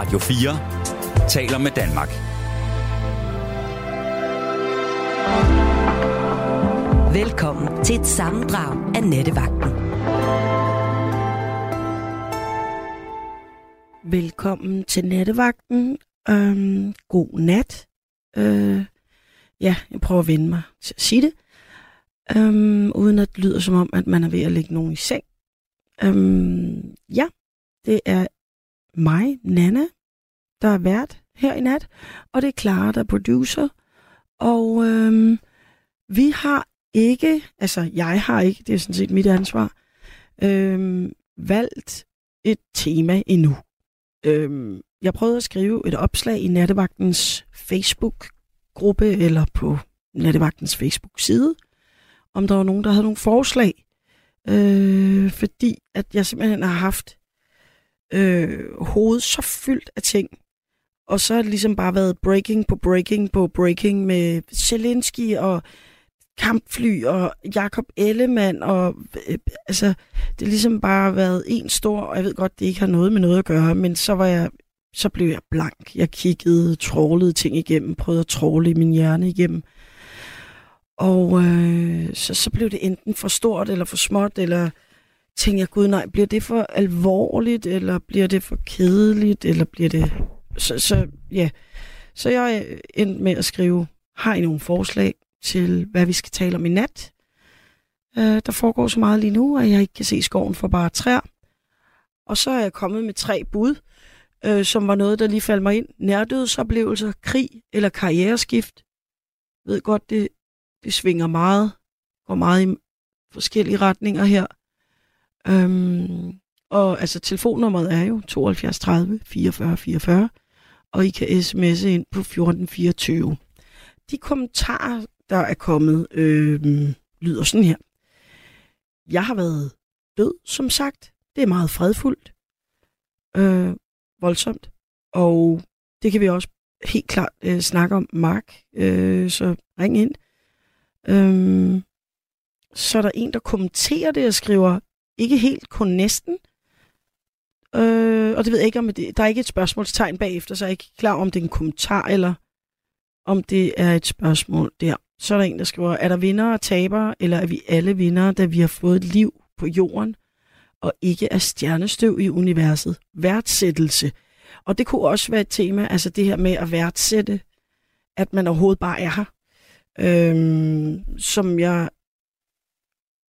Radio 4 taler med Danmark. Velkommen til et sammendrag af Nettevagten. Velkommen til Nattevagten. Øhm, god nat. Øh, ja, jeg prøver at vende mig til at sige det. Øhm, uden at det lyder som om, at man er ved at lægge nogen i seng. Øhm, ja, det er mig, Nana, der er vært her i nat. Og det er Clara, der er producer. Og øhm, vi har ikke, altså jeg har ikke, det er sådan set mit ansvar, øhm, valgt et tema endnu. Øhm, jeg prøvede at skrive et opslag i Nattevagtens Facebook-gruppe eller på Nattevagtens Facebook-side, om der var nogen, der havde nogle forslag. Øh, fordi at jeg simpelthen har haft øh, hovedet så fyldt af ting, og så har det ligesom bare været breaking på breaking på breaking med Zelensky og kampfly og Jakob Ellemann og øh, altså det har ligesom bare været en stor, og jeg ved godt, det ikke har noget med noget at gøre, men så var jeg så blev jeg blank. Jeg kiggede, trålede ting igennem, prøvede at tråle i min hjerne igennem. Og øh, så, så blev det enten for stort eller for småt, eller tænkte jeg, gud nej, bliver det for alvorligt, eller bliver det for kedeligt, eller bliver det... Så, så ja, så jeg endte med at skrive, har I nogle forslag til, hvad vi skal tale om i nat? Øh, der foregår så meget lige nu, at jeg ikke kan se skoven for bare træer. Og så er jeg kommet med tre bud, øh, som var noget, der lige faldt mig ind. Nærdødsoplevelser, krig eller karriereskift. Jeg ved godt, det, det svinger meget, går meget i forskellige retninger her. Øhm, og altså telefonnummeret er jo 72 30 44 44, og I kan sms'e ind på 1424. De kommentarer, der er kommet, øhm, lyder sådan her. Jeg har været død, som sagt. Det er meget fredfuldt. Øh, voldsomt. Og det kan vi også helt klart øh, snakke om, Mark. Øh, så ring ind. Øhm, så er der en, der kommenterer det og skriver, ikke helt, kun næsten. Øh, og det ved jeg ikke, om det, der er ikke et spørgsmålstegn bagefter, så jeg er ikke klar om det er en kommentar, eller om det er et spørgsmål der. Så er der en, der skriver, er der vinder og tabere, eller er vi alle vinder, da vi har fået liv på jorden, og ikke er stjernestøv i universet? Værdsættelse. Og det kunne også være et tema, altså det her med at værdsætte, at man overhovedet bare er her. Øhm, som jeg,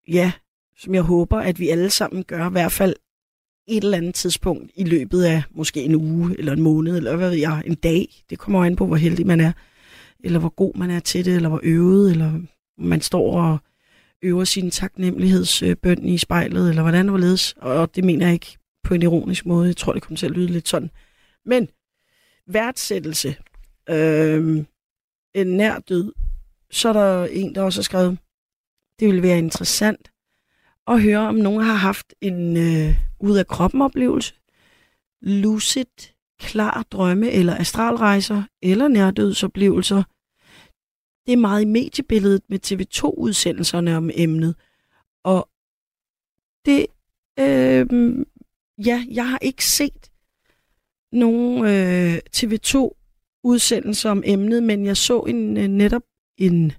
ja, som jeg håber, at vi alle sammen gør, i hvert fald et eller andet tidspunkt i løbet af måske en uge, eller en måned, eller hvad ved jeg, en dag. Det kommer an på, hvor heldig man er, eller hvor god man er til det, eller hvor øvet, eller man står og øver sin taknemmelighedsbøn i spejlet, eller hvordan det var ledes. Og det mener jeg ikke på en ironisk måde. Jeg tror, det kommer til at lyde lidt sådan. Men værdsættelse, øh, en nær død, så er der en, der også har skrevet, det ville være interessant og høre, om nogen har haft en øh, ud af kroppen oplevelse, lucid, klar drømme eller astralrejser eller nærdødsoplevelser. Det er meget i mediebilledet med TV2-udsendelserne om emnet. Og det, øh, ja, jeg har ikke set nogen øh, TV2-udsendelser om emnet, men jeg så en øh, netop en,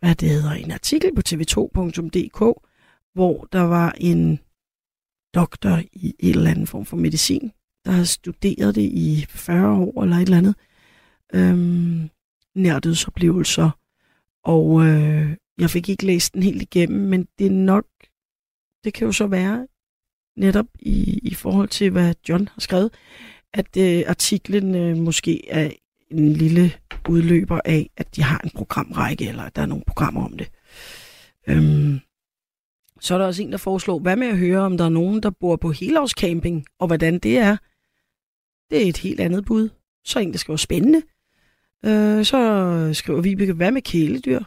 hvad det hedder, en artikel på tv2.dk, hvor der var en doktor i en eller anden form for medicin, der har studeret det i 40 år eller et eller andet. Øhm, nærdødsoplevelser. Og øh, jeg fik ikke læst den helt igennem, men det er nok, det kan jo så være netop i, i forhold til, hvad John har skrevet, at øh, artiklen øh, måske er en lille udløber af, at de har en programrække, eller at der er nogle programmer om det. Øhm, så er der også en, der foreslår, hvad med at høre, om der er nogen, der bor på helårscamping, og hvordan det er. Det er et helt andet bud. Så er en, der skriver spændende. Øh, så skriver vi, hvad med kæledyr?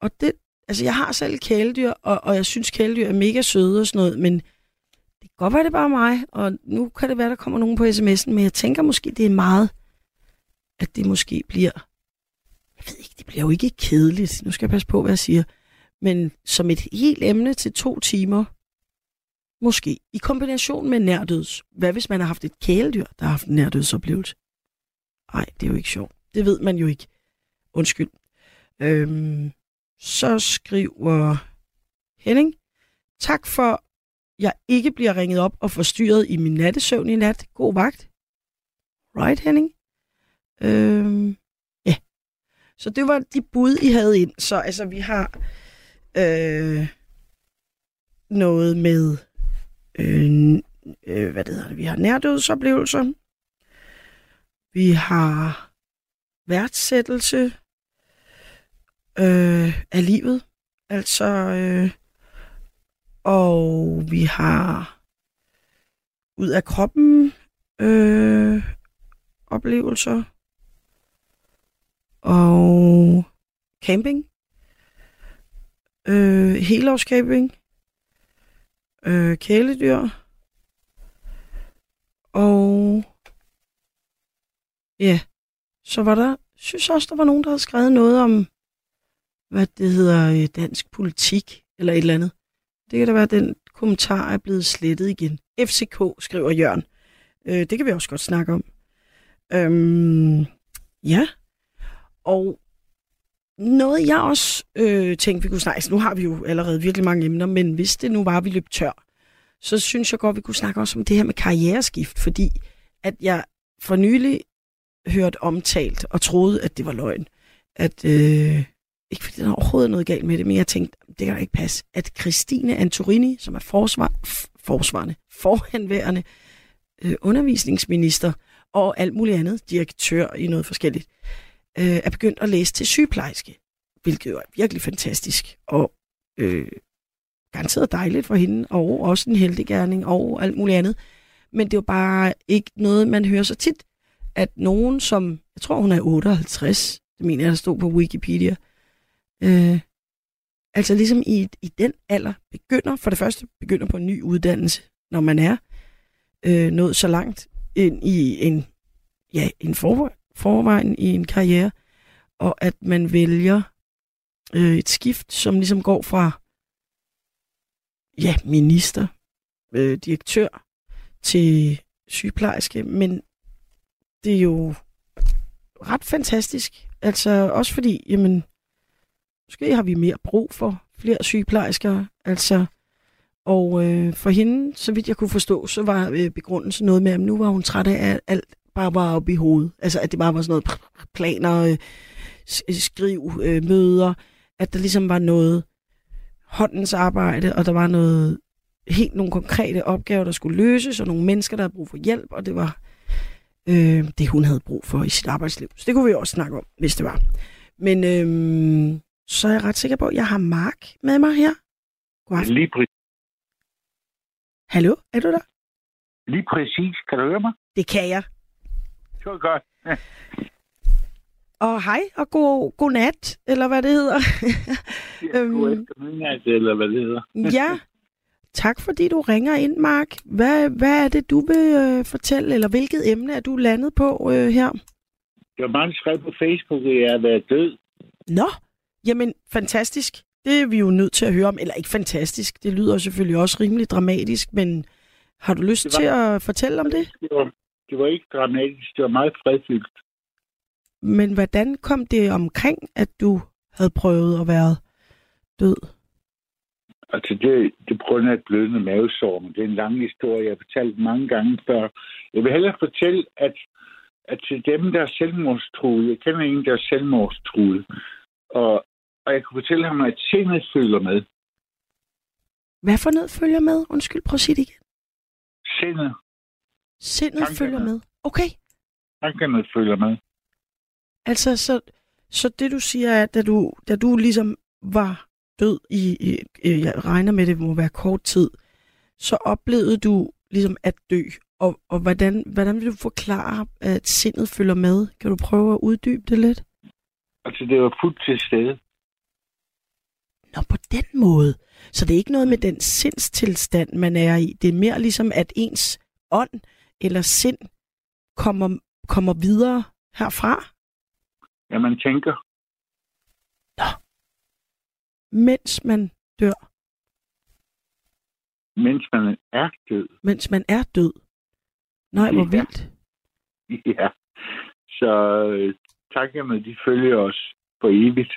Og det, altså jeg har selv kæledyr, og, og jeg synes kæledyr er mega søde og sådan noget, men det kan godt være, det er bare mig, og nu kan det være, der kommer nogen på sms'en, men jeg tænker måske, det er meget, at det måske bliver, jeg ved ikke, det bliver jo ikke kedeligt. Nu skal jeg passe på, hvad jeg siger men som et helt emne til to timer, måske, i kombination med nærdøds. Hvad hvis man har haft et kæledyr, der har haft en nærdødsoplevelse? Nej, det er jo ikke sjovt. Det ved man jo ikke. Undskyld. Øhm, så skriver Henning, tak for, jeg ikke bliver ringet op og forstyrret i min nattesøvn i nat. God vagt. Right, Henning? Øhm, ja. Så det var de bud, I havde ind. Så altså, vi har øh, noget med, øh, øh, hvad det hedder det, vi har nærdødsoplevelser. Vi har værtsættelse øh, af livet. Altså, øh, og vi har ud af kroppen øh, oplevelser. Og camping. Øh, helårscamping. Øh, kæledyr. Og ja, så var der, synes også, der var nogen, der havde skrevet noget om, hvad det hedder, øh, dansk politik, eller et eller andet. Det kan da være, at den kommentar er blevet slettet igen. FCK, skriver Jørgen. Øh, det kan vi også godt snakke om. Øhm, ja. Og noget, jeg også øh, tænkte, vi kunne snakke, altså, nu har vi jo allerede virkelig mange emner, men hvis det nu var, at vi løb tør, så synes jeg godt, vi kunne snakke også om det her med karriereskift, fordi at jeg for nylig hørt omtalt og troede, at det var løgn. At, øh, ikke fordi der er overhovedet noget galt med det, men jeg tænkte, det kan da ikke passe, at Christine Antorini, som er forsvar, forsvarende, forhenværende øh, undervisningsminister og alt muligt andet, direktør i noget forskelligt, øh, er begyndt at læse til sygeplejerske, hvilket jo er virkelig fantastisk, og øh, garanteret dejligt for hende, og også en heldiggærning, og alt muligt andet. Men det er jo bare ikke noget, man hører så tit, at nogen som, jeg tror hun er 58, det mener jeg, der stod på Wikipedia, øh, altså ligesom i, i den alder begynder, for det første begynder på en ny uddannelse, når man er øh, nået så langt ind i en, ja, en for, forvejen i en karriere, og at man vælger øh, et skift, som ligesom går fra ja, minister, øh, direktør til sygeplejerske, men det er jo ret fantastisk. Altså også fordi, jamen, måske har vi mere brug for flere sygeplejersker. Altså, og øh, for hende, så vidt jeg kunne forstå, så var øh, begrundelsen noget med, at nu var hun træt af, alt bare var oppe i hovedet. Altså, at det bare var sådan noget planer, øh, skriv, øh, møder, at der ligesom var noget håndens arbejde, og der var noget helt nogle konkrete opgaver, der skulle løses, og nogle mennesker, der havde brug for hjælp, og det var øh, det, hun havde brug for i sit arbejdsliv. Så det kunne vi også snakke om, hvis det var. Men øh, så er jeg ret sikker på, at jeg har Mark med mig her. God aften. Lige præcis. Hallo, er du der? Lige præcis. Kan du høre mig? Det kan jeg. Det var godt. Og hej, og god, god nat, eller hvad det hedder. Ja, god eftermiddag, eller hvad det hedder. ja, tak fordi du ringer ind, Mark. Hvad, hvad er det, du vil øh, fortælle, eller hvilket emne er du landet på øh, her? Det var mange skrevet på Facebook, at jeg har været død. Nå, jamen fantastisk. Det er vi jo nødt til at høre om. Eller ikke fantastisk, det lyder selvfølgelig også rimelig dramatisk, men har du lyst var- til at fortælle om det? Det var, ikke dramatisk, det var meget fredfyldt. Men hvordan kom det omkring, at du havde prøvet at være død? Altså, det, det på grund af et blødende mavesår, men det er en lang historie, jeg har fortalt mange gange før. Jeg vil hellere fortælle, at, at til dem, der er selvmordstruede, jeg kender en, der er selvmordstruede, og, og jeg kunne fortælle ham, at sindet følger med. Hvad for noget følger med? Undskyld, prøv at sige det igen. Sindet, Sindet Tankerne. følger med. Okay, tankerne følger med. altså så, så det du siger er, at da du, da du ligesom var død i, i, i, jeg regner med, det må være kort tid, så oplevede du ligesom at dø. Og, og hvordan, hvordan vil du forklare, at sindet følger med? Kan du prøve at uddybe det lidt? Altså, det var fuldt til stede. Nå, på den måde. Så det er ikke noget med den sindstilstand, man er i. Det er mere ligesom, at ens ånd eller sind kommer, kommer videre herfra, Ja, man tænker, mens man dør. mens man er død. mens man er død. Nej, hvor Ja. vildt. Ja. Så øh, tankerne, de følger os for evigt.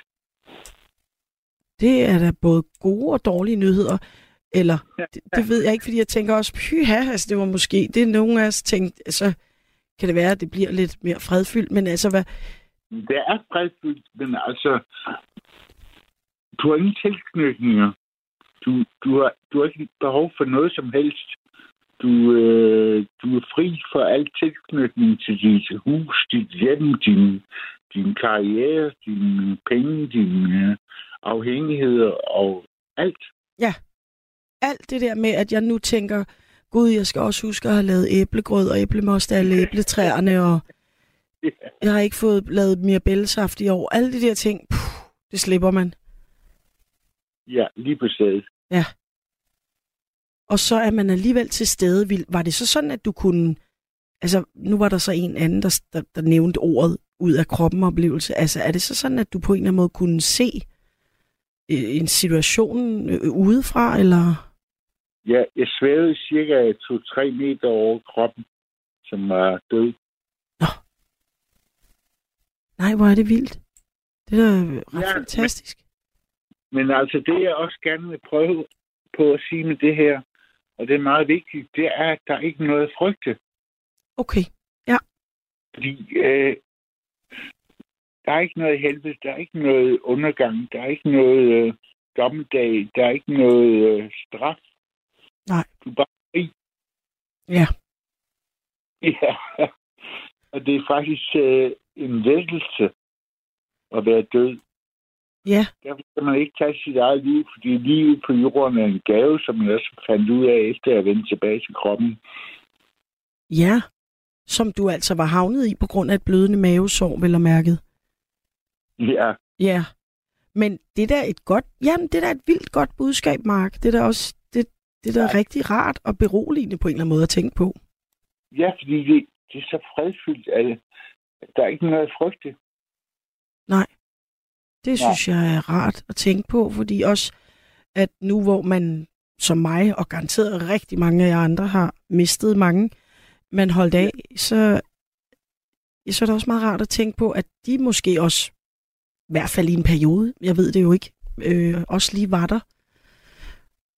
Det er da både gode og dårlige nyheder. Eller, det, det ved jeg ikke, fordi jeg tænker også, pyha, altså det var måske, det er nogen af os tænkt, så kan det være, at det bliver lidt mere fredfyldt, men altså, hvad, Det er fredfyldt, men altså, du har ingen tilknytninger. Du, du, har, du har ikke behov for noget som helst. Du, øh, du er fri for al tilknytning til dit hus, dit hjem, din, din karriere, dine penge, dine afhængigheder og alt. Alt det der med, at jeg nu tænker, gud, jeg skal også huske at have lavet æblegrød og æblemost af alle æbletræerne, og jeg har ikke fået lavet mere bællesaft i år. Alle de der ting, puh, det slipper man. Ja, lige på stedet. Og så er man alligevel til stede. Var det så sådan, at du kunne... Altså, nu var der så en anden, der, der, der nævnte ordet ud af kroppen oplevelse. Altså, er det så sådan, at du på en eller anden måde kunne se øh, en situation øh, udefra, eller... Ja, jeg svævede cirka 2-3 meter over kroppen, som var død. Nej, hvor er det vildt. Det er da Ja, fantastisk. Men altså, det jeg også gerne vil prøve på at sige med det her, og det er meget vigtigt, det er, at der er ikke noget at frygte. Okay. Fordi øh, der er ikke noget helvede, der er ikke noget undergang, der er ikke noget øh, dommedag, der er ikke noget øh, straf. Nej. Du er bare fri. Ja. Ja. Og det er faktisk øh, en lettelse at være død. Ja, Derfor skal man ikke tage sit eget liv, fordi livet på jorden er en gave, som man også fandt ud af efter at vende tilbage til kroppen. ja. Som du altså var havnet i på grund af et blødende mavesår, vel og mærket. Ja, Ja. Men det der er et godt, jamen det der er et vildt godt budskab, Mark. Det der også, det, det der er rigtig rart og beroligende på en eller anden måde at tænke på. ja fordi det, det er så fredfyldt, at der er ikke noget at frygte. Det synes jeg er rart at tænke på, fordi også, at nu hvor man som mig, og garanteret rigtig mange af jer andre har mistet mange, man holdt af, så, ja, så er det også meget rart at tænke på, at de måske også, i hvert fald i en periode, jeg ved det jo ikke, øh, også lige var der,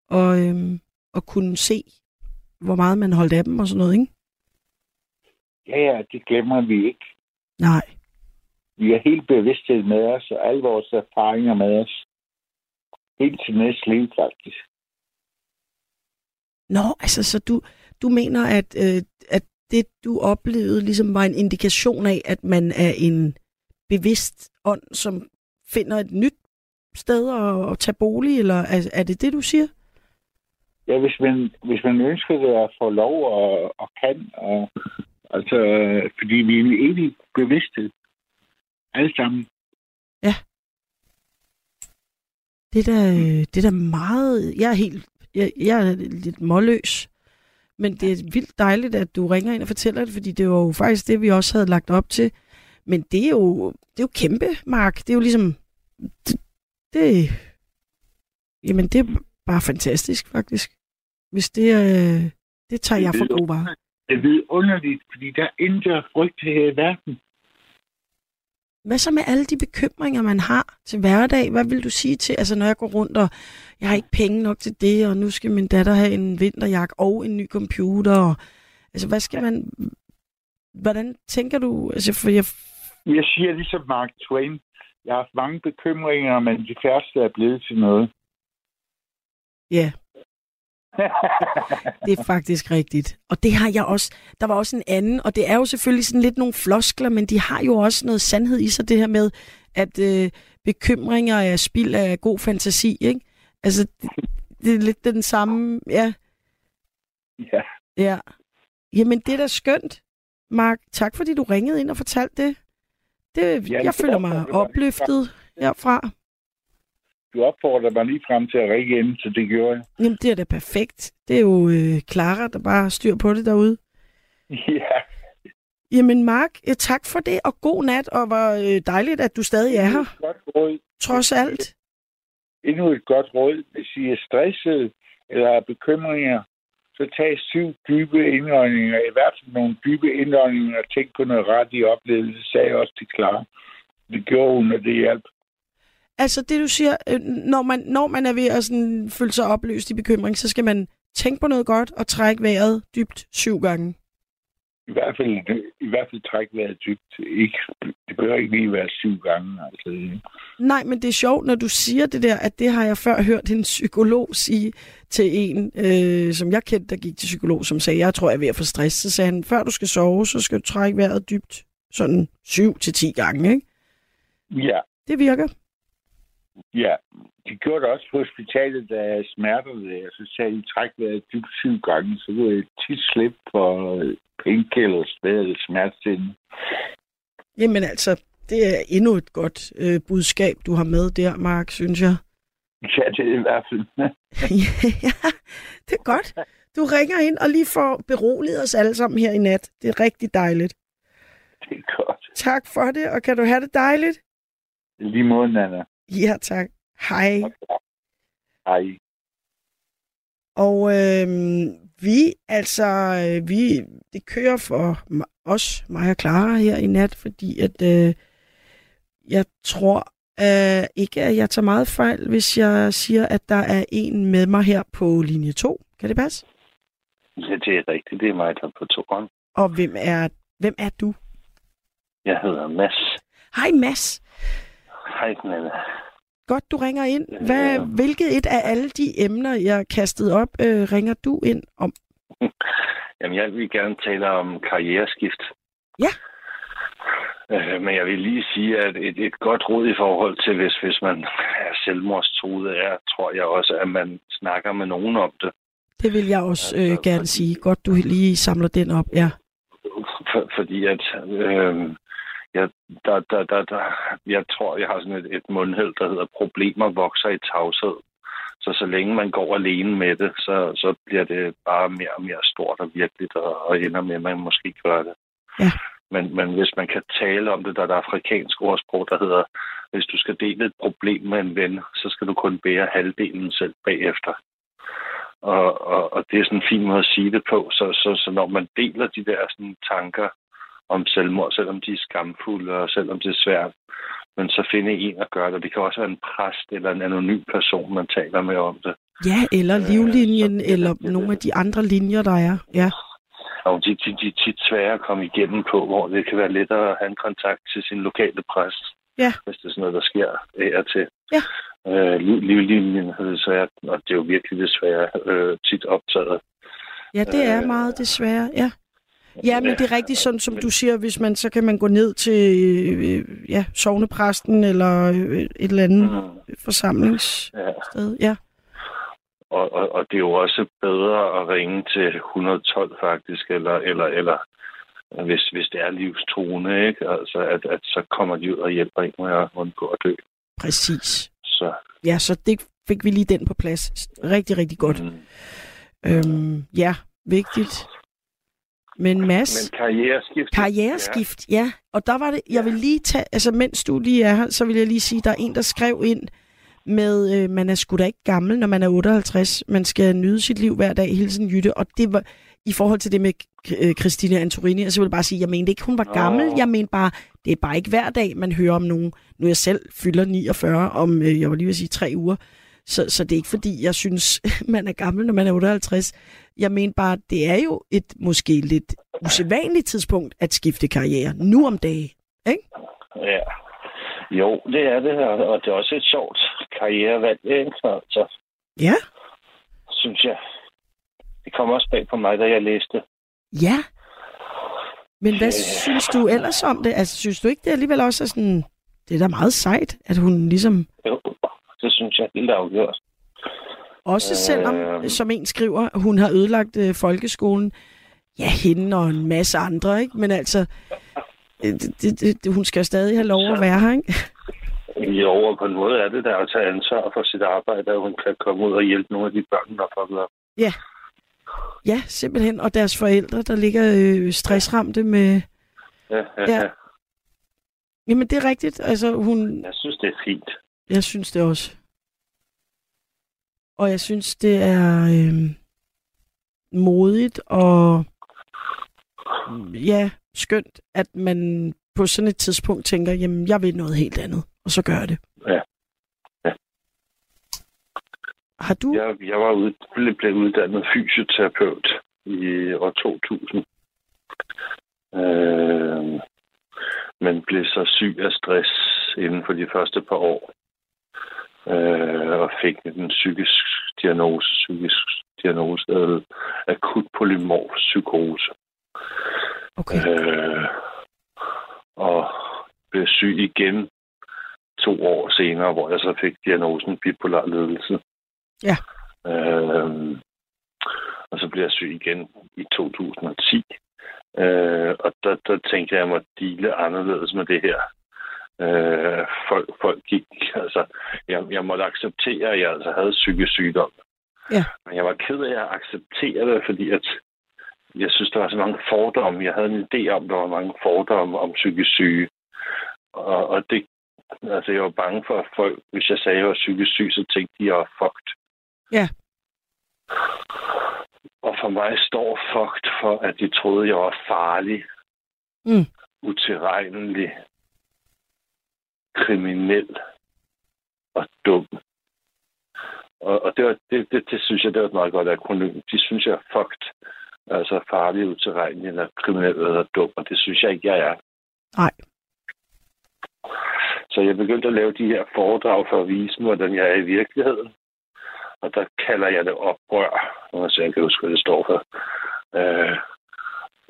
og, øh, og kunne se, hvor meget man holdt af dem og sådan noget, ikke? Ja, ja, det glemmer vi ikke. Nej. Vi er helt bevidsthed med os, og alle vores erfaringer med os. Helt til næste liv, faktisk. Nå, altså, så du, du mener, at, øh, at det, du oplevede, ligesom var en indikation af, at man er en bevidst ånd, som finder et nyt sted at, at tage bolig, eller er, er det det, du siger? Ja, hvis man, hvis man ønsker det at få lov og, og kan, og, altså, fordi vi er en evig bevidsthed. Alle sammen. Det er da, det er da meget... Jeg er helt... Jeg, jeg er lidt målløs. Men det er vildt dejligt, at du ringer ind og fortæller det, fordi det var jo faktisk det, vi også havde lagt op til. Men det er jo, det er jo kæmpe, Mark. Det er jo ligesom... Det, det, jamen, det er bare fantastisk, faktisk. Hvis det er... Det tager jeg for gode varer. Det er vidunderligt, fordi der er intet at frygte her i verden. Hvad så med alle de bekymringer, man har til hverdag? Hvad vil du sige til, altså når jeg går rundt, og jeg har ikke penge nok til det, og nu skal min datter have en vinterjakke og en ny computer, og, altså hvad skal man, hvordan tænker du, altså for jeg, Jeg siger ligesom Mark Twain. Jeg har haft mange bekymringer, men de færreste er blevet til noget. ja, det er faktisk rigtigt. Og det har jeg også, der var også en anden, og det er jo selvfølgelig sådan lidt nogle floskler, men de har jo også noget sandhed i sig, det her med, at øh, bekymringer er spild af god fantasi, ikke? Altså, det, det er lidt den samme, ja, ja. Ja. Jamen, det er da skønt, Mark. Tak, fordi du ringede ind og fortalte det. det Jamen, jeg føler mig opløftet herfra. Du opfordrer mig lige frem til at ringe ind, så det gjorde jeg. Jamen, det er da perfekt. Det er jo øh, Clara, der bare har styr på det derude. Ja, Jamen, Mark, øh, tak for det, og god nat, og hvor øh, dejligt, at du stadig er her, Godt råd. trods alt. Endnu et godt råd. Hvis I er stresset eller er bekymringer, så tag syv dybe indåndinger, i hvert fald nogle dybe indåndinger, og tænk på noget ret i oplevelse, sagde jeg også til Clara. Det gjorde hun, og det hjalp. Altså det, du siger, øh, når man, når man er ved at sådan, føle sig opløst i bekymring, så skal man tænke på noget godt og trække vejret dybt syv gange. I hvert fald, i hvert fald træk vejret dybt. Ikke, det behøver ikke lige være syv gange. Altså. Nej, men det er sjovt, når du siger det der, at det har jeg før hørt en psykolog sige til en, øh, som jeg kendte, der gik til psykolog, som sagde, jeg tror, jeg er ved at få stress. Så sagde han, før du skal sove, så skal du trække vejret dybt. Sådan syv til ti gange, ikke? Ja, Det virker. Ja. De gjorde det også på hospitalet, da jeg smertede det. Så sagde de, træk vejret dybt syv gange, så kunne jeg tit slippe for painkillers, eller smertestillende. Jamen altså, det er endnu et godt øh, budskab, du har med der, Mark, synes jeg. Ja, det er i hvert fald. ja, det er godt. Du ringer ind og lige får beroliget os alle sammen her i nat. Det er rigtig dejligt. det er godt. Tak for det, og kan du have det dejligt? Lige måde, Nana. Ja, tak. Hej. Hej. Og øh, vi, altså, øh, vi, det kører for os, mig og Clara her i nat, fordi at øh, jeg tror øh, ikke, at jeg tager meget fejl, hvis jeg siger, at der er en med mig her på linje 2. Kan det passe? Ja, det er rigtigt. Det er mig, der er på toren. Og hvem er, hvem er du? Jeg hedder Mads. Hej Mads. Hej, Nana. Godt, du ringer ind. Hvad, hvilket et af alle de emner, jeg kastede op, øh, ringer du ind om? Jamen, jeg vil gerne tale om karriereskift. Ja. Øh, men jeg vil lige sige, at et, et godt råd i forhold til, hvis, hvis man er selvmordstruet, er, tror jeg også, at man snakker med nogen om det. Det vil jeg også øh, Altså, gerne sige. Godt, du lige samler den op. Ja. For, fordi at øh, jeg, der, der, der, der, jeg tror, jeg har sådan et, et mundheld, der hedder problemer vokser i tavshed. Så så længe man går alene med det, så, så bliver det bare mere og mere stort og virkeligt, og, og ender med, at man måske gør det. Ja. Men, men hvis man kan tale om det, der er et afrikansk ordsprog, der hedder, hvis du skal dele et problem med en ven, så skal du kun bære halvdelen selv bagefter. Og, og, og det er sådan en fin måde at sige det på. Så, så, så når man deler de der sådan, tanker om selvmord, selvom de er skamfulde, og selvom det er svært, men så finde en at gøre det. Det kan også være en præst eller en anonym person, man taler med om det. Ja, eller Øh, livlinjen, så- eller nogle af de andre linjer, der er. Ja. Og de, de, de er tit svære at komme igennem på, hvor det kan være lettere at have en kontakt til sin lokale præst, Ja. hvis det er sådan noget, der sker af og til. Ja. Øh, liv- livlinjen er desværre, og det er jo virkelig desværre øh, tit optaget. ja, det er Øh, meget desværre. Ja. Ja, men det er rigtigt sådan, som du siger, hvis man, så kan man gå ned til øh, ja, sovnepræsten eller øh, et eller andet Mm, forsamlingssted. ja. Ja. Og, og, og det er jo også bedre at ringe til 112 faktisk, eller, eller, eller hvis, hvis det er livstruende, ikke? Altså, at, at så kommer de ud og hjælper en med at undgå at dø. Præcis. Så, Ja, så det fik vi lige den på plads. Rigtig, rigtig godt. Mm. Øhm, ja, vigtigt. Men Mads, Men karriereskift... karriereskift, ja. Og der var det, jeg vil lige tage, altså mens du lige er her, så vil jeg lige sige, der er en, der skrev ind med, øh, man er sgu da ikke gammel, når man er 58. Man skal nyde sit liv hver dag, hilsen Jytte. Og det var i forhold til det med øh, Christina Antorini, og så vil jeg bare sige, jeg mente ikke, hun var gammel. Nå. Jeg mente bare, det er bare ikke hver dag, man hører om nogen. Nu jeg selv fylder 49 om, øh, jeg var lige ved at sige, tre uger. Så, så det er ikke fordi, jeg synes, man er gammel, når man er 58. Jeg mener bare, det er jo et måske lidt usædvanligt tidspunkt at skifte karriere. Nu om dagen. Ja. Jo, det er det, og og det er også et sjovt karrierevalg, ikke? Altså, Ja. synes jeg. Det kom også bag på mig, da jeg læste. Ja. Men hvad Ja. synes du ellers om det? Altså, synes du ikke, det alligevel også er sådan... Det er da meget sejt, at hun ligesom... Jo, det synes jeg helt afgjort. Også selvom, Øhm. som en skriver, hun har ødelagt øh, folkeskolen. Ja, hende og en masse andre, ikke? Men altså, øh, det, det, det, hun skal stadig have lov at være her, ikke? Jo, og på en måde er det der at tage ansvar for sit arbejde, at hun kan komme ud og hjælpe nogle af de børn, der får op. Ja, simpelthen. Og deres forældre, der ligger øh, stressramte med... Ja, ja, Ja. ja. Jamen, det er rigtigt. Altså, hun... Jeg synes, det er fint. Jeg synes det også. og jeg synes, det er øh, modigt og ja, skønt, at man på sådan et tidspunkt tænker, jamen, jeg vil noget helt andet, og så gør det. Ja. Ja. Har du? Jeg, jeg var ud, blev, blev uddannet fysioterapeut i år 2000. Øh, men blev så syg af stress inden for de første par år. Øh, og fik en psykisk diagnose, psykisk diagnose, eller akut polymorf psykose. Okay. Øh, og blev syg igen to år senere, hvor jeg så fik diagnosen bipolar ledelse. Ja. Øh, og så blev jeg syg igen i 2010. Øh, og der, der tænkte jeg, at jeg måtte dele anderledes med det her. Øh, folk, folk gik, altså, jeg, jeg måtte acceptere, at jeg altså havde psykisk sygdom. Ja. Men jeg var ked af at acceptere det, fordi at jeg synes, der var så mange fordomme. Jeg havde en idé om, der var mange fordomme om psykisk syge. Og, og det, altså, jeg var bange for, at folk, hvis jeg sagde, at jeg var psykisk syg, så tænkte de, at jeg var fucked. Ja. Og for mig står fucked for, at de troede, jeg var farlig, Mm. utilregnelig, kriminel og dum. Og, og det, var, det, det, det, synes jeg, det var et meget godt akronym. De synes, jeg er fucked. Altså farlig, utilregnelig, eller kriminel eller dum. Og det synes jeg ikke, jeg er. Nej. Så jeg begyndte at lave de her foredrag for at vise mig, hvordan jeg er i virkeligheden. Og der kalder jeg det oprør. Nu jeg ikke huske, hvad det står for. Øh,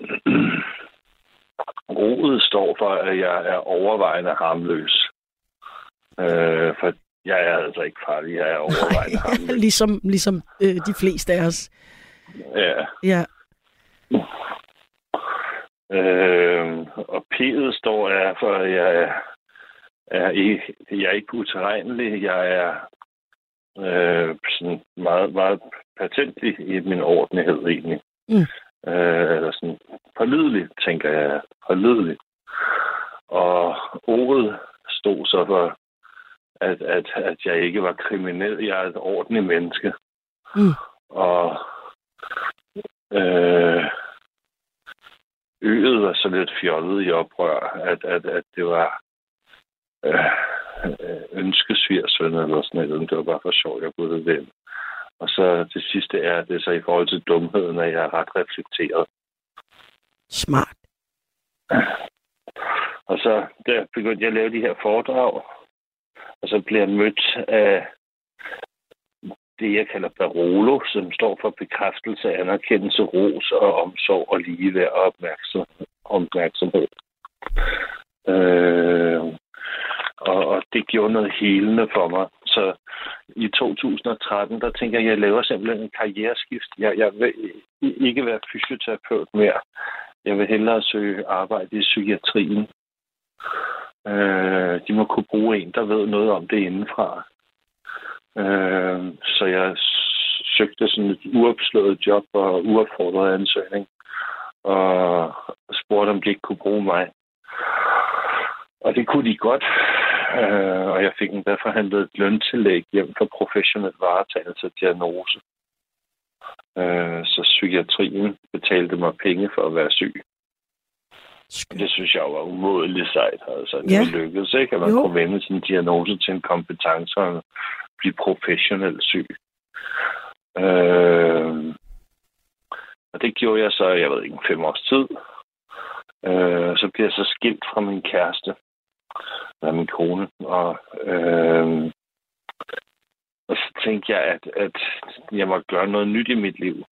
Rodet står for, at jeg er overvejende harmløs. Øh, for jeg er altså ikke farlig, jeg er overvejende harmløs. ligesom ligesom øh, de fleste af os. Ja. Ja. Øh, og P'et står er for, at jeg er, ikke, jeg er ikke utilregnelig. Jeg er øh, sådan meget, meget patentlig i min ordentlighed egentlig. Mm. Øh, eller sådan pålidelig, tænker jeg. Pålidelig. Og ordet stod så for, at, at, at jeg ikke var kriminel. Jeg er et ordentligt menneske. Mm. Og øh, øget var så lidt fjollet i oprør, at, at, at det var øh, ønskesvirsøn eller sådan noget. Det var bare for sjovt, jeg kunne det Og så det sidste er, det er så i forhold til dumheden, at jeg er ret reflekteret. Smart. Og så der begyndte jeg at lave de her foredrag, og så blev jeg mødt af det, jeg kalder Barolo, som står for bekræftelse, anerkendelse, ros og omsorg og ligeværd og opmærksom, opmærksomhed. Øh, og, og det gjorde noget helende for mig. Så i 2013, der tænker jeg, at jeg laver simpelthen en karriereskift. Jeg, jeg vil ikke være fysioterapeut mere. Jeg vil hellere søge arbejde i psykiatrien. Øh, de må kunne bruge en, der ved noget om det indenfra. Øh, så jeg søgte sådan et uopslået job og uopfordret ansøgning. Og spurgte, om de ikke kunne bruge mig. Og det kunne de godt. Øh, og jeg fik endda forhandlet et løntillæg hjem for professionel varetagelse af diagnose. Øh, så psykiatrien betalte mig penge for at være syg. Det synes jeg var umådeligt sejt. Altså, det Ja. lykkedes, ikke? At man Jo. kunne vende sin diagnose til en kompetence og blive professionelt syg. Øh, og det gjorde jeg så, jeg ved ikke, fem års tid. Øh, så blev jeg så skilt fra min kæreste, eller min kone, og, øh, og så tænkte jeg, at, at jeg måtte gøre noget nyt i mit liv.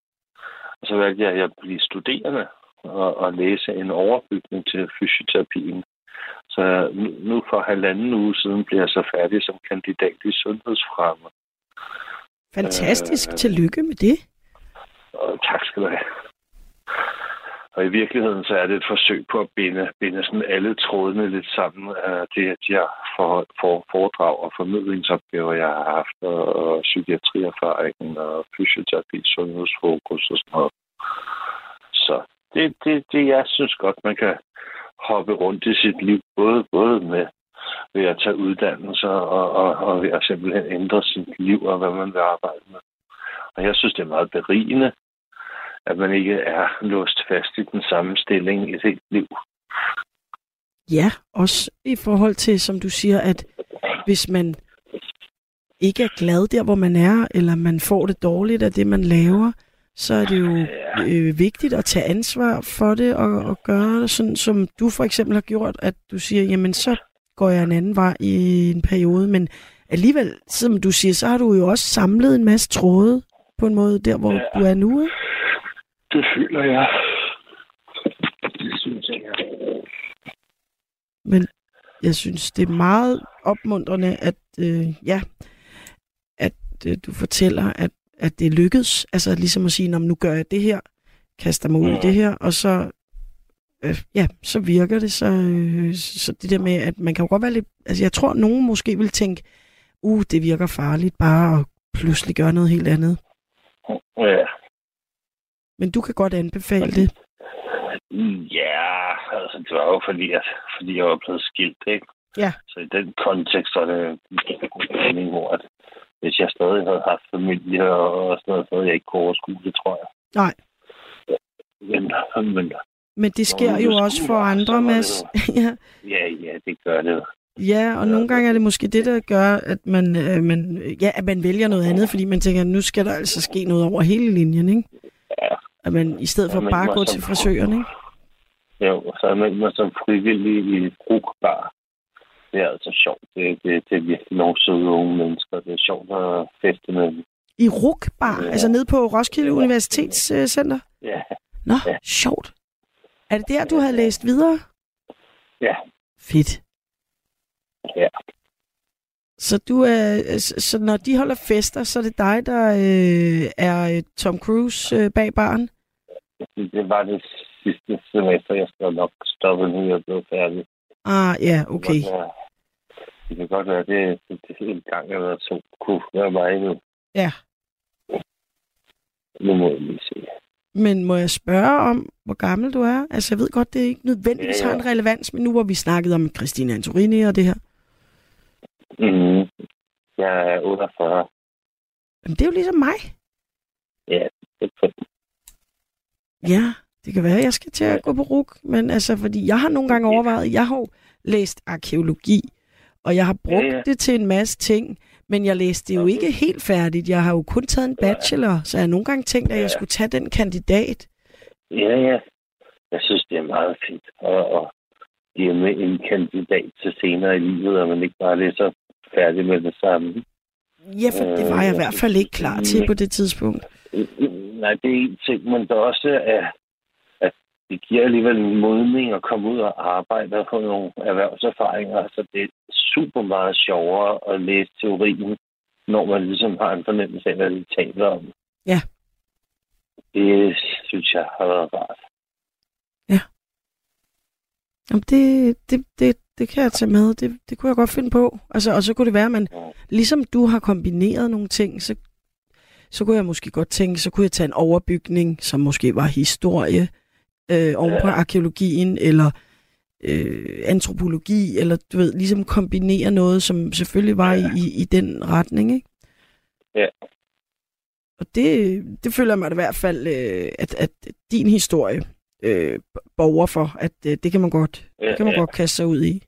Og så valgte jeg at blive studerende og, og læse en overbygning til fysioterapien. Så nu, for halvanden uge siden bliver jeg så færdig som kandidat i sundhedsfremme. Fantastisk. Øh, Tillykke med det. Og tak skal du have. Og i virkeligheden så er det et forsøg på at binde, binde sådan alle trådene lidt sammen øh, af det, at jeg for, for foredrag og formidlingsopgaver, jeg har haft, og, og psykiatrierfaringen og fysioterapi, sundhedsfokus og sådan noget. Så det, det, det, jeg synes godt, man kan hoppe rundt i sit liv, både, både med ved at tage uddannelser og, og, og ved at simpelthen ændre sit liv og hvad man vil arbejde med. Og jeg synes, det er meget berigende, at man ikke er låst fast i den samme stilling i sit liv. Ja, også i forhold til, som du siger, at hvis man ikke er glad der, hvor man er, eller man får det dårligt af det, man laver, så er det jo øh, vigtigt at tage ansvar for det og, og gøre det, sådan som du for eksempel har gjort, at du siger, jamen så går jeg en anden vej i en periode, men alligevel, som du siger, så har du jo også samlet en masse tråde på en måde der, hvor ja. du er nu, ikke? Det føler jeg. Det synes jeg, ja. Men jeg synes, det er meget opmuntrende, at øh, ja, at øh, du fortæller, at, at det lykkedes. Altså ligesom at sige, nu gør jeg det her, kaster mig ud i det her, og så øh, ja, så virker det. Så, øh, så det der med, at man kan jo godt være lidt... Altså jeg tror, nogen måske vil tænke, uh, det virker farligt bare at pludselig gøre noget helt andet. Ja. Men du kan godt anbefale det. Ja, altså det var jo fordi, at, fordi jeg var blevet skilt, ikke? Ja. Så i den kontekst var det mening, hvor at hvis jeg stadig havde haft familie og sådan noget, så havde jeg ikke kunne overskue det, tror jeg. Nej. Men, men, Men det sker jo også for andre, Mads. ja. ja, ja, det gør det. Ja, og nogle gange er det måske det, der gør, at man, øh, man, ja, at man vælger noget andet, fordi man tænker, at nu skal der altså ske noget over hele linjen, ikke? At man i stedet for bare at gå til frisøren, ikke? Jo, så er man som frivillig i brugbar. Det er altså sjovt. Det, det, det er virkelig nogle søde unge mennesker. Det er sjovt at feste med dem. I Rukbar, Ja. altså nede på Roskilde Universitetscenter? Ja, Nå, Ja. sjovt. Er det der, du havde læst videre? ja, Fedt. ja. Så du er, så så når de holder fester, så er det dig, der øh, er øh, Tom Cruise øh, bag baren? Det, var det sidste semester. Jeg skal nok stoppe nu. Jeg er blevet færdig. Ah, ja, okay. Det kan godt være, det, det, det, det er en gang eller to kunne være mig nu. Ja. Nu må jeg lige se. Men må jeg spørge om, hvor gammel du er? Altså, jeg ved godt, det ikke nødvendigvis Ja, ja. har en relevans, men nu hvor vi snakket om Christina Antorini og det her. Mm. Jeg er 48. Jamen, det er jo ligesom mig. Ja, det er Ja, det kan være, at jeg skal til at gå på RUK, men altså, fordi jeg har nogle gange overvejet, jeg har læst arkeologi, og jeg har brugt Ja, ja. det til en masse ting, men jeg læste det jo Okay. ikke helt færdigt. Jeg har jo kun taget en bachelor, så jeg har nogle gange tænkt, at jeg skulle tage den kandidat. Ja, ja. Jeg synes, det er meget fint at, at give med en kandidat til senere i livet, og man ikke bare læser færdig med det samme. Ja, for det var jeg i hvert fald ikke klar til på det tidspunkt. Nej, det er en ting, men der også er, at det giver alligevel en modning at komme ud og arbejde og få nogle erhvervserfaringer. Så det er super meget sjovere at læse teorien, når man ligesom har en fornemmelse af, hvad de taler om. Ja. Det synes jeg har været rart. Jamen, det, det, det, det kan jeg tage med. Det, det kunne jeg godt finde på. Altså, og så kunne det være, at man, Ja. ligesom du har kombineret nogle ting, så, så kunne jeg måske godt tænke, så kunne jeg tage en overbygning, som måske var historie, øh, oven på arkeologien, eller øh, antropologi, eller du ved, ligesom kombinere noget, som selvfølgelig var i, i, i den retning, ikke? Ja. Og det, det føler jeg mig i hvert fald, øh, at, at din historie øh, borger for, at øh, det kan man godt, Ja, det kan man ja. godt kaste sig ud i.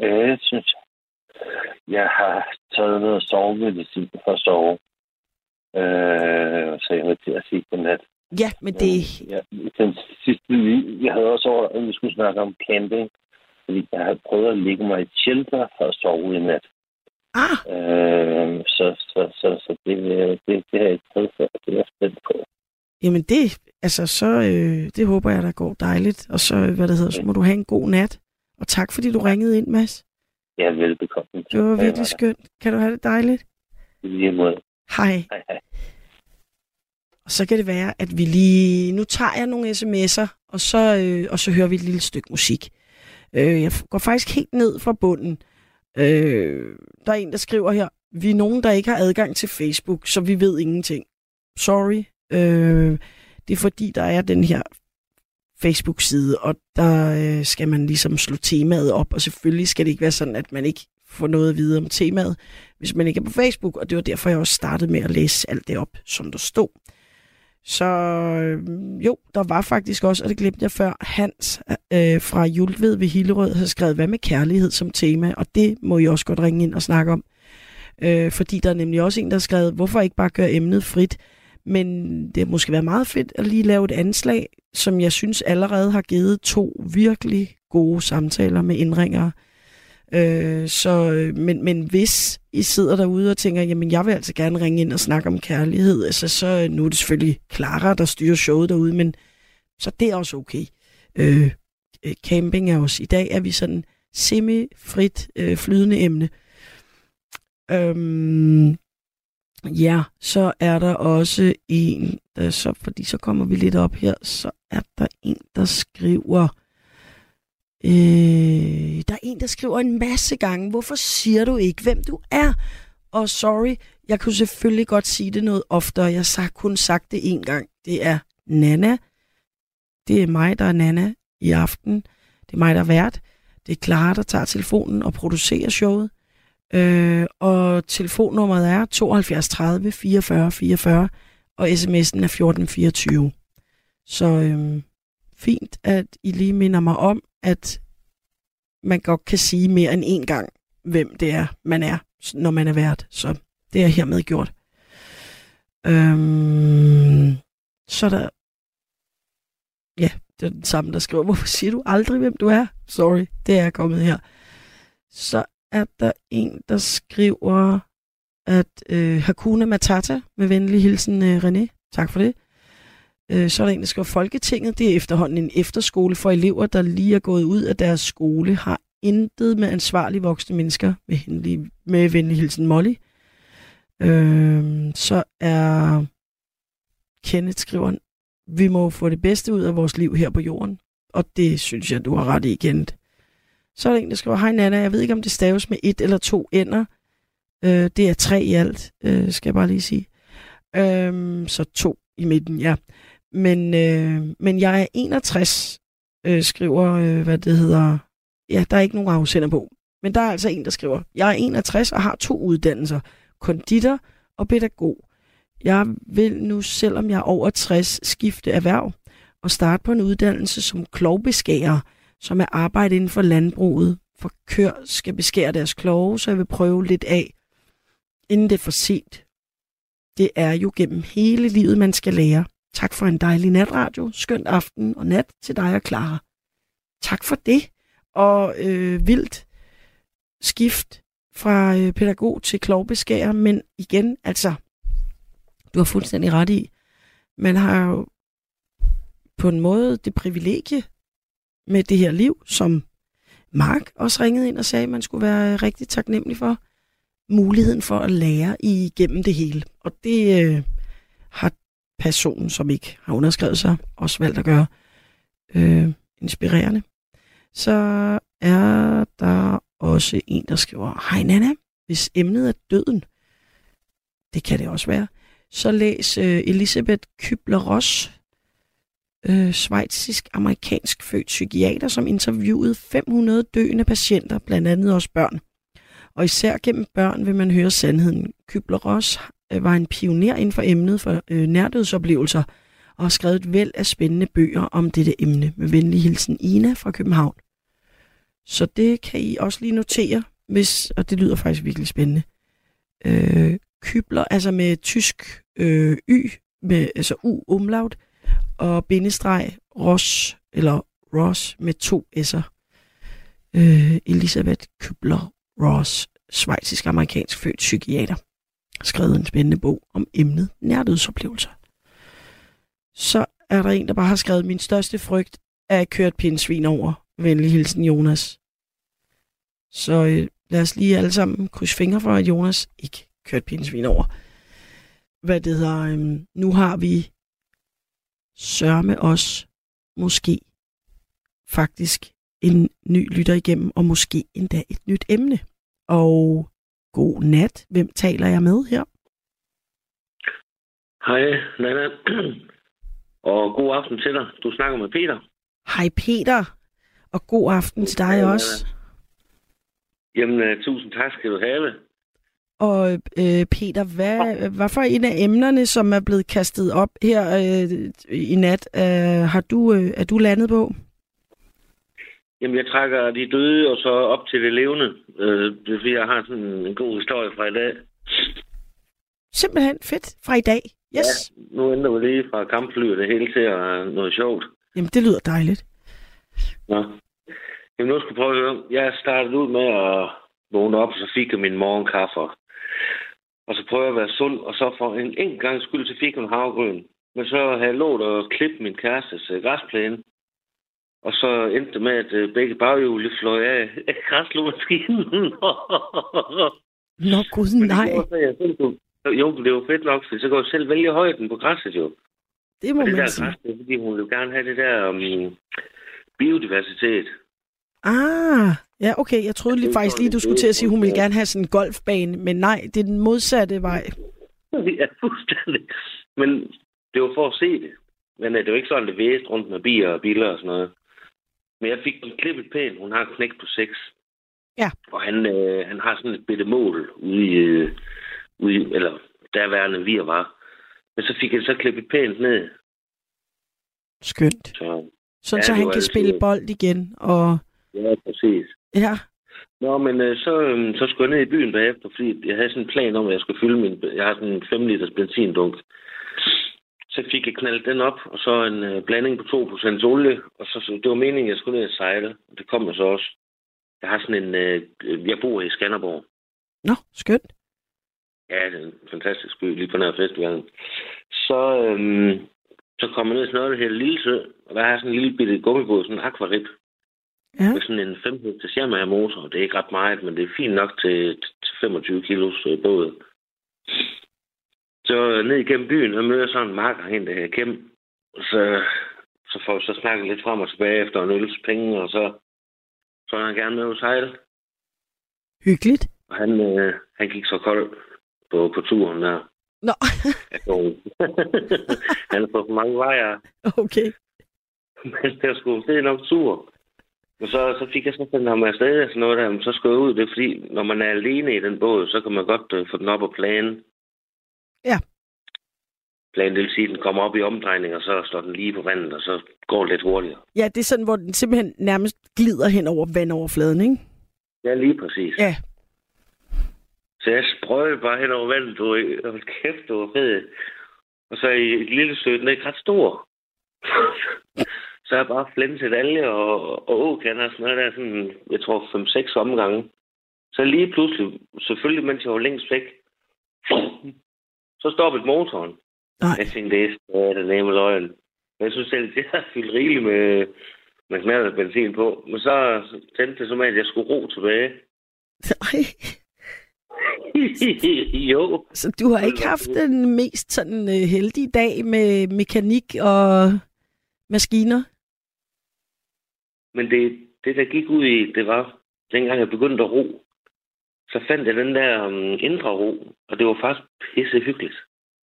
Ja, det synes jeg. Jeg har taget noget sovemedicin for at sove. Øh, så jeg var til at sige godnat. Ja, men det... Ja, den sidste jeg havde også over, at vi skulle snakke om camping. Fordi jeg havde prøvet at ligge mig i shelter for at sove i nat. Ah, Øh, så så, så, så det, det, det har jeg ikke prøvet før. Det er jeg spændt på. jamen det, altså så, øh, det håber jeg, der går dejligt. Og så, hvad det hedder, så må du have en god nat. Og tak, fordi du ringede ind, Mads. Jeg er velbekomme. Det var virkelig skønt. Kan du have det dejligt? Lige måde. Hej. Hej, hej. Og så kan det være, at vi lige... Nu tager jeg nogle sms'er, og så, øh, og så hører vi et lille stykke musik. Øh, jeg går faktisk helt ned fra bunden. Øh, der er en, der skriver her, vi er nogen, der ikke har adgang til Facebook, så vi ved ingenting. Sorry. Øh, det er fordi, der er den her Facebook-side, og der øh, skal man ligesom slå temaet op, og selvfølgelig skal det ikke være sådan, at man ikke få noget at vide om temaet, hvis man ikke er på Facebook, og det var derfor, jeg også startede med at læse alt det op, som der stod. Så øh, jo, der var faktisk også, og det glemte jeg før, Hans øh, fra Jultved ved Hillerød har skrevet, hvad med kærlighed som tema, og det må I også godt ringe ind og snakke om. Øh, fordi der er nemlig også en, der har skrevet, hvorfor ikke bare gøre emnet frit? Men det har måske været meget fedt at lige lave et anslag, som jeg synes allerede har givet to virkelig gode samtaler med indringere. Øh, så, øh, men, men hvis I sidder derude og tænker, jamen jeg vil altså gerne ringe ind og snakke om kærlighed, altså, så øh, nu er det selvfølgelig Clara, der styrer showet derude, men så det er også okay. Øh, øh, camping er også, i dag er vi sådan semi-frit øh, flydende emne. Øhm, ja, så er der også en, der så, fordi så kommer vi lidt op her, så er der en, der skriver, Øh, der er en, der skriver en masse gange, hvorfor siger du ikke, hvem du er? Og sorry, jeg kunne selvfølgelig godt sige det noget oftere. Jeg har kun sagt det en gang. Det er Nana. Det er mig, der er Nana i aften. Det er mig, der er vært. Det er Clara, der tager telefonen og producerer showet. Øh, og telefonnummeret er 72 30 44 44, og sms'en er 1424. Så øh, fint, at I lige minder mig om, at man godt kan sige mere end én gang, hvem det er, man er, når man er vært. Så det er hermed gjort. Øhm, så er der... Ja, det er den samme, der skriver, hvorfor siger du aldrig, hvem du er? Sorry, det er kommet her. Så er der en, der skriver, at øh, Hakuna Matata, med venlig hilsen øh, René. Tak for det. Øh, så er der en, der skriver, Folketinget, det er efterhånden en efterskole for elever, der lige er gået ud af deres skole, har intet med ansvarlige voksne mennesker, med, henlig, med venlig hilsen Molly. Øh, så er Kenneth skriver, vi må få det bedste ud af vores liv her på jorden. Og det synes jeg, du har ret i igen. Så er der en, der skriver, hej Nana, jeg ved ikke, om det staves med et eller to ender. Øh, det er tre i alt, øh, skal jeg bare lige sige. Øh, så to i midten, ja. Men, øh, men jeg er 61, øh, skriver, øh, hvad det hedder. Ja, der er ikke nogen afsender på. Men der er altså en, der skriver, jeg er 61 og har to uddannelser, konditor og pædagog. Jeg vil nu, selvom jeg er over 60, skifte erhverv og starte på en uddannelse som klovbeskærer, som er arbejde inden for landbruget. For kør skal beskære deres klove, så jeg vil prøve lidt af, inden det er for sent. Det er jo gennem hele livet, man skal lære. Tak for en dejlig natradio. Skønt aften og nat til dig og Clara. Tak for det. Og øh, vildt skift fra øh, pædagog til klovbeskærer, men igen, altså, du har fuldstændig ret i, man har jo på en måde det privilegie med det her liv, som Mark også ringede ind og sagde, at man skulle være øh, rigtig taknemmelig for muligheden for at lære igennem det hele. Og det øh, har personen, som ikke har underskrevet sig, også valgt at gøre øh, inspirerende. Så er der også en, der skriver, Hej Nana, hvis emnet er døden, det kan det også være, så læs øh, Elisabeth Kübler-Ross, øh, svejtsisk-amerikansk født psykiater, som interviewede 500 døende patienter, blandt andet også børn. Og især gennem børn vil man høre sandheden. Kübler-Ross Øh, var en pioner inden for emnet for øh, nærdødsoplevelser og har skrevet et væld af spændende bøger om dette emne. Med venlig hilsen Ina fra København. Så det kan I også lige notere, hvis, og det lyder faktisk virkelig spændende. Øh, Kybler, altså med tysk øh, Y, med, altså U umlaut, og bindestreg Ross, eller Ross med to S'er. Øh, Elisabeth Kybler Ross, svejsisk-amerikansk født psykiater skrevet en spændende bog om emnet nærdødsoplevelser. Så er der en, der bare har skrevet, min største frygt er at køre et pindsvin over. Venlig hilsen, Jonas. Så øh, lad os lige alle sammen krydse fingre for, at Jonas ikke kører et pindsvin over. Hvad det hedder, øh, nu har vi sørme os måske faktisk en ny lytter igennem, og måske endda et nyt emne. Og God nat. Hvem taler jeg med her? Hej, Nana. Og god aften til dig. Du snakker med Peter. Hej Peter, og god aften til dig Ja, også. Jamen, uh, tusind tak skal du have. Og øh, Peter, hvad, hvad for en af emnerne, som er blevet kastet op her øh, i nat, øh, har du, øh, er du landet på? Jamen, jeg trækker de døde og så op til det levende. Uh, det er fordi, jeg har sådan en god historie fra i dag. Simpelthen fedt fra i dag. Yes. Ja. Nu ændrer vi lige fra kampfly og det hele til at noget sjovt. Jamen, det lyder dejligt. Nå. Jamen, nu skal jeg prøve at høre. Jeg startede ud med at vågne op, og så fik jeg min morgenkaffe. Og så prøvede jeg at være sund, og så for en enkelt gang skyld, så fik en havgrøn. Men så havde jeg lovet at klippe min kærestes øh, græsplæne. Og så endte det med, at øh, begge baghjul fløj af af græslåmaskinen. Nå gud, det nej. gjorde så, jeg selv kunne- Jo, det var fedt nok, så kunne jeg selv vælge højden på græsset jo. Det må Og det man der sige. græs, det er, fordi hun vil gerne have det der um, biodiversitet. Ah, ja, okay. Jeg troede lige Det faktisk lige, du det skulle er til at sige, at hun ville gerne have sådan en golfbane. Men nej, det er den modsatte vej. Ja, fuldstændig. Men det var for at se det. Men øh, det var ikke sådan, det væste rundt med bier og biler og sådan noget. Men jeg fik den klippet pænt. Hun har en knæk på 6. Ja. Og han, øh, han har sådan et bitte mål ude i, øh, ude i eller derværende vi var. Men så fik jeg så klippet pænt ned. Skønt. Så Sådan, Ja, så han kan altid- spille bold igen. Og ja, præcis. ja, Nå, men øh, så, øh, så skulle jeg ned i byen bagefter, fordi jeg havde sådan en plan om, at jeg skulle fylde min... Jeg har sådan en 5 liters benzindunk. Så fik jeg knaldt den op, og så en øh, blanding på 2% olie. Og så, så, det var meningen, at jeg skulle ned og sejle. Og det kom jeg så også. Jeg har sådan en... Øh, jeg bor i Skanderborg. nå, skønt. Ja, det er en fantastisk by, lige på nær festivalen. Så, øhm, så kom jeg ned noget, der hedder Lille Sø, og der er sådan en lille bitte gummibåd, sådan en akvarip. Ja. Med sådan en 15 til Yamaha motor. Det er ikke ret meget, men det er fint nok til, til 25 kilos øh, båd. Så øh, ned igennem byen, og møder jeg sådan en marker hen, der Kim. Så, så får vi så snakket lidt frem og tilbage efter en øls penge, og så, så er han gerne med at sejle. Hyggeligt. Og han, øh, han gik så kold på, på turen der. Nå, han har fået for mange vejer, okay. men der skulle det er nok tur. Og så, så fik jeg så sendt ham afsted og sådan noget der, men så skulle jeg ud. Det er fordi, når man er alene i den båd, så kan man godt uh, få den op og plane. Ja. Plane, det vil sige, at den kommer op i omdrejning, og så står den lige på vandet, og så går det lidt hurtigere. Ja, det er sådan, hvor den simpelthen nærmest glider hen over vandoverfladen, ikke? Ja, lige præcis. Ja. Så jeg sprøjte bare hen over vandet, du. Hold kæft, du var fed. Og så i et lille stykke, den er ikke ret stor. så jeg bare flænset alge og, og åkander og sådan noget der, sådan, jeg tror 5-6 omgange. Så lige pludselig, selvfølgelig mens jeg var længst væk, så stoppede motoren. Nej. Jeg tænkte, det er det nemme løgn. Men jeg synes selv, det har fyldt rigeligt med, med knald og benzin på. Men så tændte det som at jeg skulle ro tilbage. Ej, jo. så du har ikke haft den mest sådan øh, heldige dag med mekanik og maskiner? Men det, det, der gik ud i, det var, dengang jeg begyndte at ro, så fandt jeg den der um, indre ro, og det var faktisk pisse hyggeligt.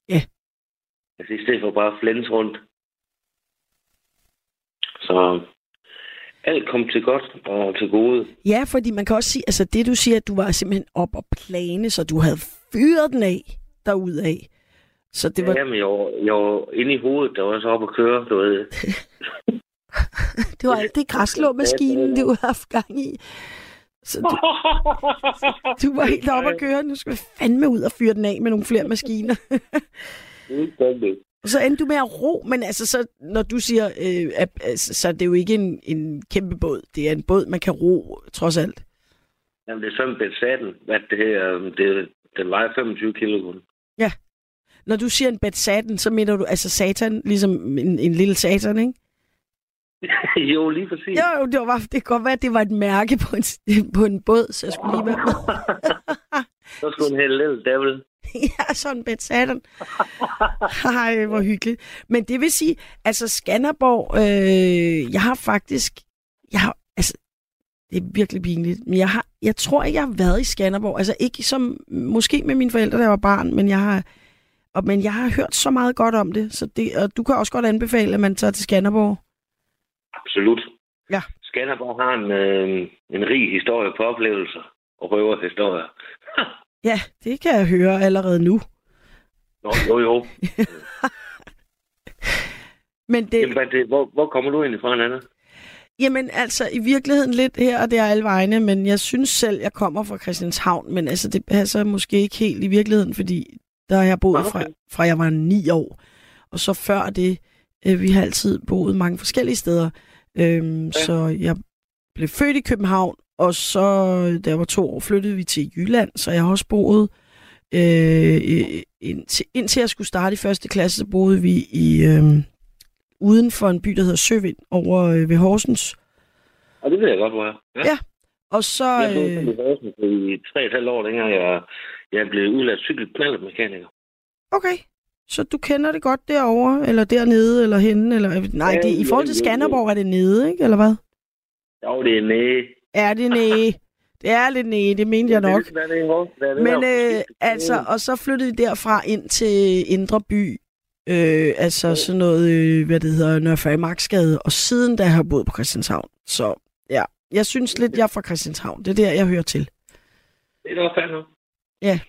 Ja. Altså i stedet for bare at flænse rundt. Så alt kom til godt og til gode. Ja, fordi man kan også sige, altså det du siger, at du var simpelthen op og plane, så du havde fyret den af derudad. Så det var, Jamen, jeg var, jeg var inde i hovedet, der var så op at køre, du ved. det var alt det græslåmaskinen, du havde haft gang i. Så du, du var helt op at køre. Nu skal vi fandme ud og fyre den af med nogle flere maskiner. Så endte du med at ro, men altså, så, når du siger, øh, at, altså, så er det jo ikke en, en kæmpe båd. Det er en båd, man kan ro, trods alt. Jamen, det er sådan, satten, at det her, det, den vejer 25 kilo kun. Når du siger en Batsaten, så mener du altså satan, ligesom en, en lille satan, ikke? jo, lige præcis. Jo, det, var, det kan godt være, at det var et mærke på en, på en båd, så jeg skulle lige være med. Så skulle en hælde lidt devil. ja, sådan en Batsaten. Ej, hvor hyggeligt. Men det vil sige, altså Skanderborg, øh, jeg har faktisk, jeg har, altså, det er virkelig pinligt, men jeg har, jeg tror ikke, jeg har været i Skanderborg. Altså ikke som, måske med mine forældre, da jeg var barn, men jeg har, og, men jeg har hørt så meget godt om det, så det, og du kan også godt anbefale, at man tager til Skanderborg. Absolut. Ja. Skanderborg har en, øh, en rig historie på oplevelser og røverhistorier. Ja, det kan jeg høre allerede nu. Nå, jo, jo. Men det, Jamen, det, hvor, hvor kommer du egentlig fra, Nana? Jamen altså, i virkeligheden lidt her og der alle vegne, men jeg synes selv, jeg kommer fra Christianshavn, men altså, det passer måske ikke helt i virkeligheden, fordi der har jeg boet Okay. fra, fra jeg var ni år. Og så før det, øh, vi har altid boet mange forskellige steder. Øhm, ja. Så jeg blev født i København, og så, da jeg var to år, flyttede vi til Jylland, så jeg har også boet, øh, indtil, indtil jeg skulle starte i første klasse, så boede vi i, øh, uden for en by, der hedder Søvind, over øh, ved Horsens. Og det ved jeg godt, hvor jeg er. Ja. Og så... Jeg boede Øh, i Horsens i tre og et halvt år, dengang jeg, jeg blev udlært cykelknallermekaniker. okay, så du kender det godt derovre, eller dernede, eller henne, eller... Nej, Ja, det, i forhold til. Skanderborg er det nede, ikke? Eller hvad? Jo, det er næ. Er det næ? Det er lidt næ, det mente jeg nok. Men øh, altså, og så flyttede vi derfra ind til Indre By, øh, altså sådan noget, øh, hvad det hedder, Nørre Marksgade, og siden da har jeg boet på Christianshavn. Så ja, jeg synes lidt, jeg er fra Christianshavn. Det er der, jeg hører til. Det er da fandme. Ja.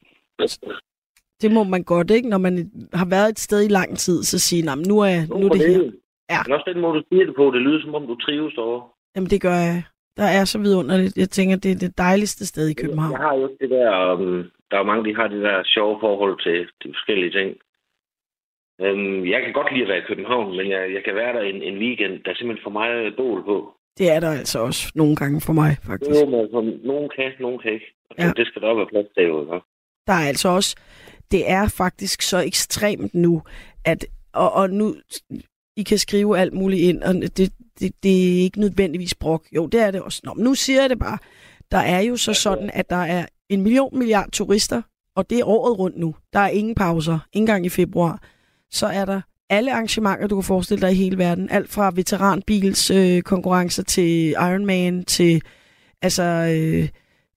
Det må man godt, ikke? Når man har været et sted i lang tid, så sige, "Nå, men nu er, nu er det her. Ja. Men også den måde, du siger det på, det lyder som om, du trives derovre. Jamen, det gør jeg. Der er så vidunderligt. Jeg tænker, det er det dejligste sted i København. Jeg har jo det der, um, der er mange, de har det der sjove forhold til de forskellige ting. Um, jeg kan godt lide at være i København, men jeg, jeg kan være der en, en weekend, der er simpelthen for meget bål på. Det er der altså også nogle gange for mig, faktisk. Jo, men altså, nogen kan, nogen kan ikke. Og Ja. ja. Det skal der også være plads til, jo. Der er altså også, det er faktisk så ekstremt nu, at, og, og nu, I kan skrive alt muligt ind, og det, det, det er ikke nødvendigvis brok. Jo, det er det også. Nå, men nu siger jeg det bare. Der er jo så sådan, at der er en million milliard turister, og det er året rundt nu. Der er ingen pauser, ikke engang i februar. Så er der alle arrangementer, du kan forestille dig i hele verden. Alt fra veteranbils øh, konkurrencer til Ironman til, altså, øh,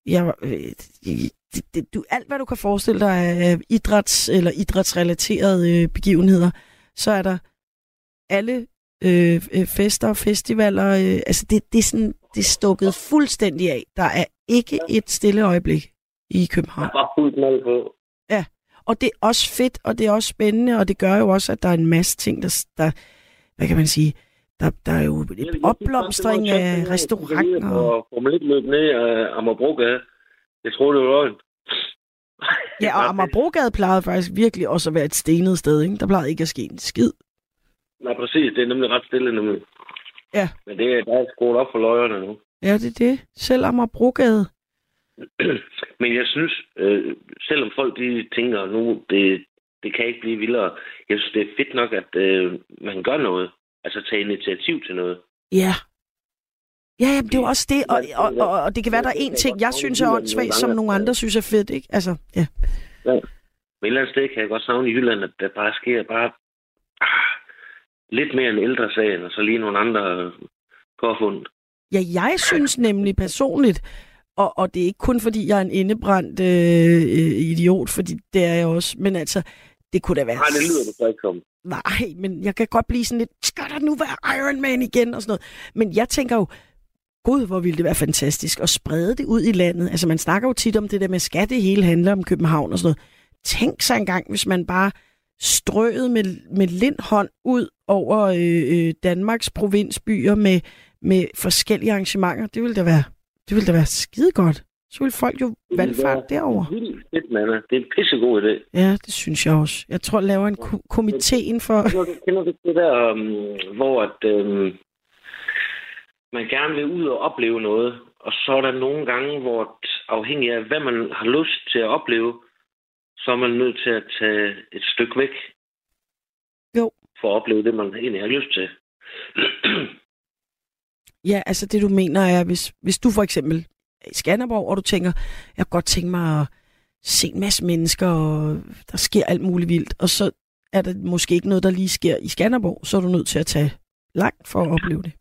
ja, øh, det, det, du, alt hvad du kan forestille dig af idræts- eller idrætsrelaterede øh, begivenheder, så er der alle øh, øh, fester og festivaler. Øh, altså det, det, er sådan, det er stukket fuldstændig af. Der er ikke et stille øjeblik i København. Bare fuldt knald på. Og det er også fedt, og det er også spændende, og det gør jo også, at der er en masse ting, der, der hvad kan man sige, der, der er jo et opblomstring af restauranter. Og Formel 1-løb ned af Amagerbrogade. Jeg tror, det var løgn. Ja, og Amagerbrogade plejede faktisk virkelig også at være et stenet sted, ikke? Der plejede ikke at ske en skid. Nej, præcis. Det er nemlig ret stille nemlig. Ja. Men det er, der er skruet op for løjerne nu. Ja, det er det. Selv Amagerbrogade. Men jeg synes, øh, selvom folk de tænker nu, det, det kan ikke blive vildere. Jeg synes, det er fedt nok, at øh, man gør noget. Altså tage initiativ til noget. Ja. Ja, jamen, det er jo også det, og, og, og, og det kan være, der er én ting, jeg synes er åndssvagt, som nogle andre synes er fedt, ikke? Altså, ja. Men et eller andet sted kan jeg godt savne i Jylland, at der bare sker bare ah, lidt mere en ældre sag, og så lige nogle andre påfund. Ja, jeg synes nemlig personligt, og, og det er ikke kun fordi, jeg er en indebrændt øh, idiot, fordi det er jeg også, men altså, det kunne da være... Nej, det lyder det så ikke som. Nej, men jeg kan godt blive sådan lidt, skal der nu være Iron Man igen og sådan noget. Men jeg tænker jo, gud, hvor ville det være fantastisk at sprede det ud i landet. Altså man snakker jo tit om det der med, skal det hele handle om København og sådan noget. Tænk sig engang, hvis man bare strøede med, med lind hånd ud over øh, øh, Danmarks provinsbyer med, med forskellige arrangementer. Det ville da være, det ville da være skide godt. Så ville folk jo valgfart derover. Fedt, Nana. Det er en pissegod idé. Ja, det synes jeg også. Jeg tror, jeg laver en ko- komiteen for... Kender du, kender du det der, um, hvor at, um, man gerne vil ud og opleve noget, og så er der nogle gange, hvor afhængig af, hvad man har lyst til at opleve, så er man nødt til at tage et stykke væk. Jo. For at opleve det, man egentlig har lyst til. Ja, altså det du mener er, hvis, hvis du for eksempel er i Skanderborg, og du tænker, jeg kunne godt tænke mig at se en masse mennesker, og der sker alt muligt vildt, og så er der måske ikke noget, der lige sker i Skanderborg, så er du nødt til at tage langt for at opleve det.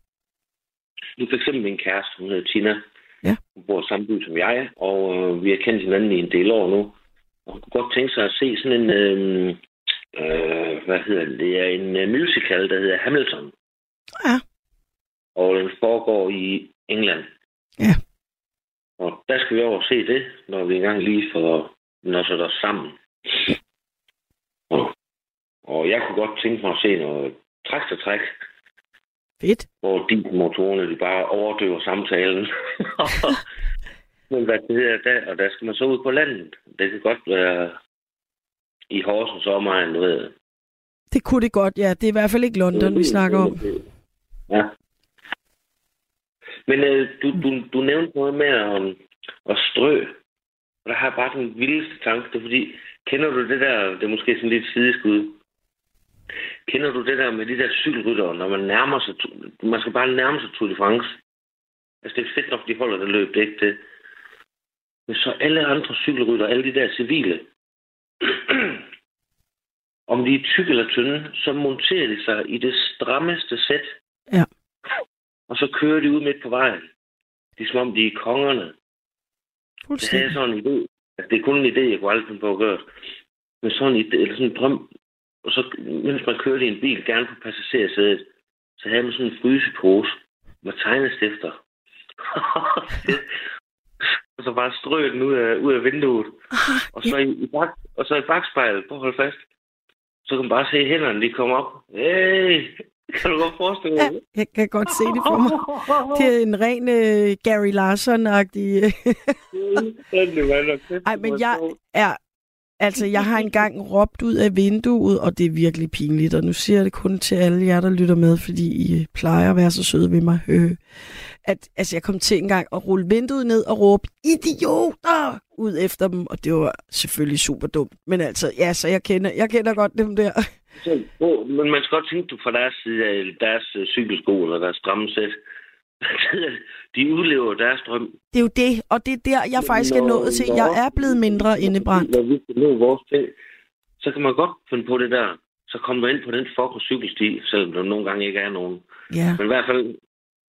Nu for eksempel min kæreste, hun hedder Tina. Ja. Hun bor i samme by som jeg, og øh, vi har kendt hinanden i en del år nu. Og hun kunne godt tænke sig at se sådan en, øh, øh, hvad hedder det, det er en øh, musical, der hedder Hamilton. Ja. og den foregår i England. Ja. Og der skal vi over og se det, når vi engang lige får når så der sammen. Og, og jeg kunne godt tænke mig at se noget træk Fedt. hvor dieselmotorerne de bare overdøver samtalen. Men hvad det hedder, der, og der skal man så ud på landet. Det kan godt være i Horsens omegn, du ved. Det kunne det godt, ja. Det er i hvert fald ikke London, vi snakker om. Ja. Men øh, du, du, du nævnte noget med at, at strø. Og der har jeg bare den vildeste tanke, det er fordi, kender du det der, det er måske sådan lidt sideskud, kender du det der med de der cykelryttere, når man nærmer sig, man skal bare nærme sig Tour de France. Altså det er fedt nok, de holder det løb, det er ikke det. Men så alle andre cykelrytter, alle de der civile, om de er tykke eller tynde, så monterer de sig i det strammeste sæt. Ja. Og så kører de ud midt på vejen. Det er som om, de er kongerne. Det jeg sådan en idé. Altså, det er kun en idé, jeg kunne aldrig finde på at gøre. Men sådan en, idé, eller sådan en drøm. Og så, mens man kørte i en bil, gerne på passagersædet, så havde man sådan en frysepose med tegnestifter. og så bare strø den ud af, ud af vinduet. Ah, Og så, i, i bag, og så i bagspejlet, på hold fast, så kan man bare se hænderne, de kommer op. Hey! Kan du godt forestille dig ja, jeg kan godt se det for mig. Det er en ren uh, Gary Larson-agtig... Ej, men jeg er... Altså, jeg har engang råbt ud af vinduet, og det er virkelig pinligt, og nu siger jeg det kun til alle jer, der lytter med, fordi I plejer at være så søde ved mig. Øh, at, altså, jeg kom til engang at rulle vinduet ned og råbe, idioter, ud efter dem, og det var selvfølgelig super dumt. Men altså, ja, så jeg kender, jeg kender godt dem der. Men man skal godt tænke på fra deres side af deres cykelsko eller deres stramme sæt de udlever deres drøm. Det er jo det, og det er der, jeg faktisk er Nå, nået til. nå. Jeg er blevet mindre indebrændt. Når vi skal nå vores ting, så kan man godt finde på det der. Så kommer du ind på den fucking cykelsti, selvom der nogle gange ikke er nogen. Ja. Men i hvert fald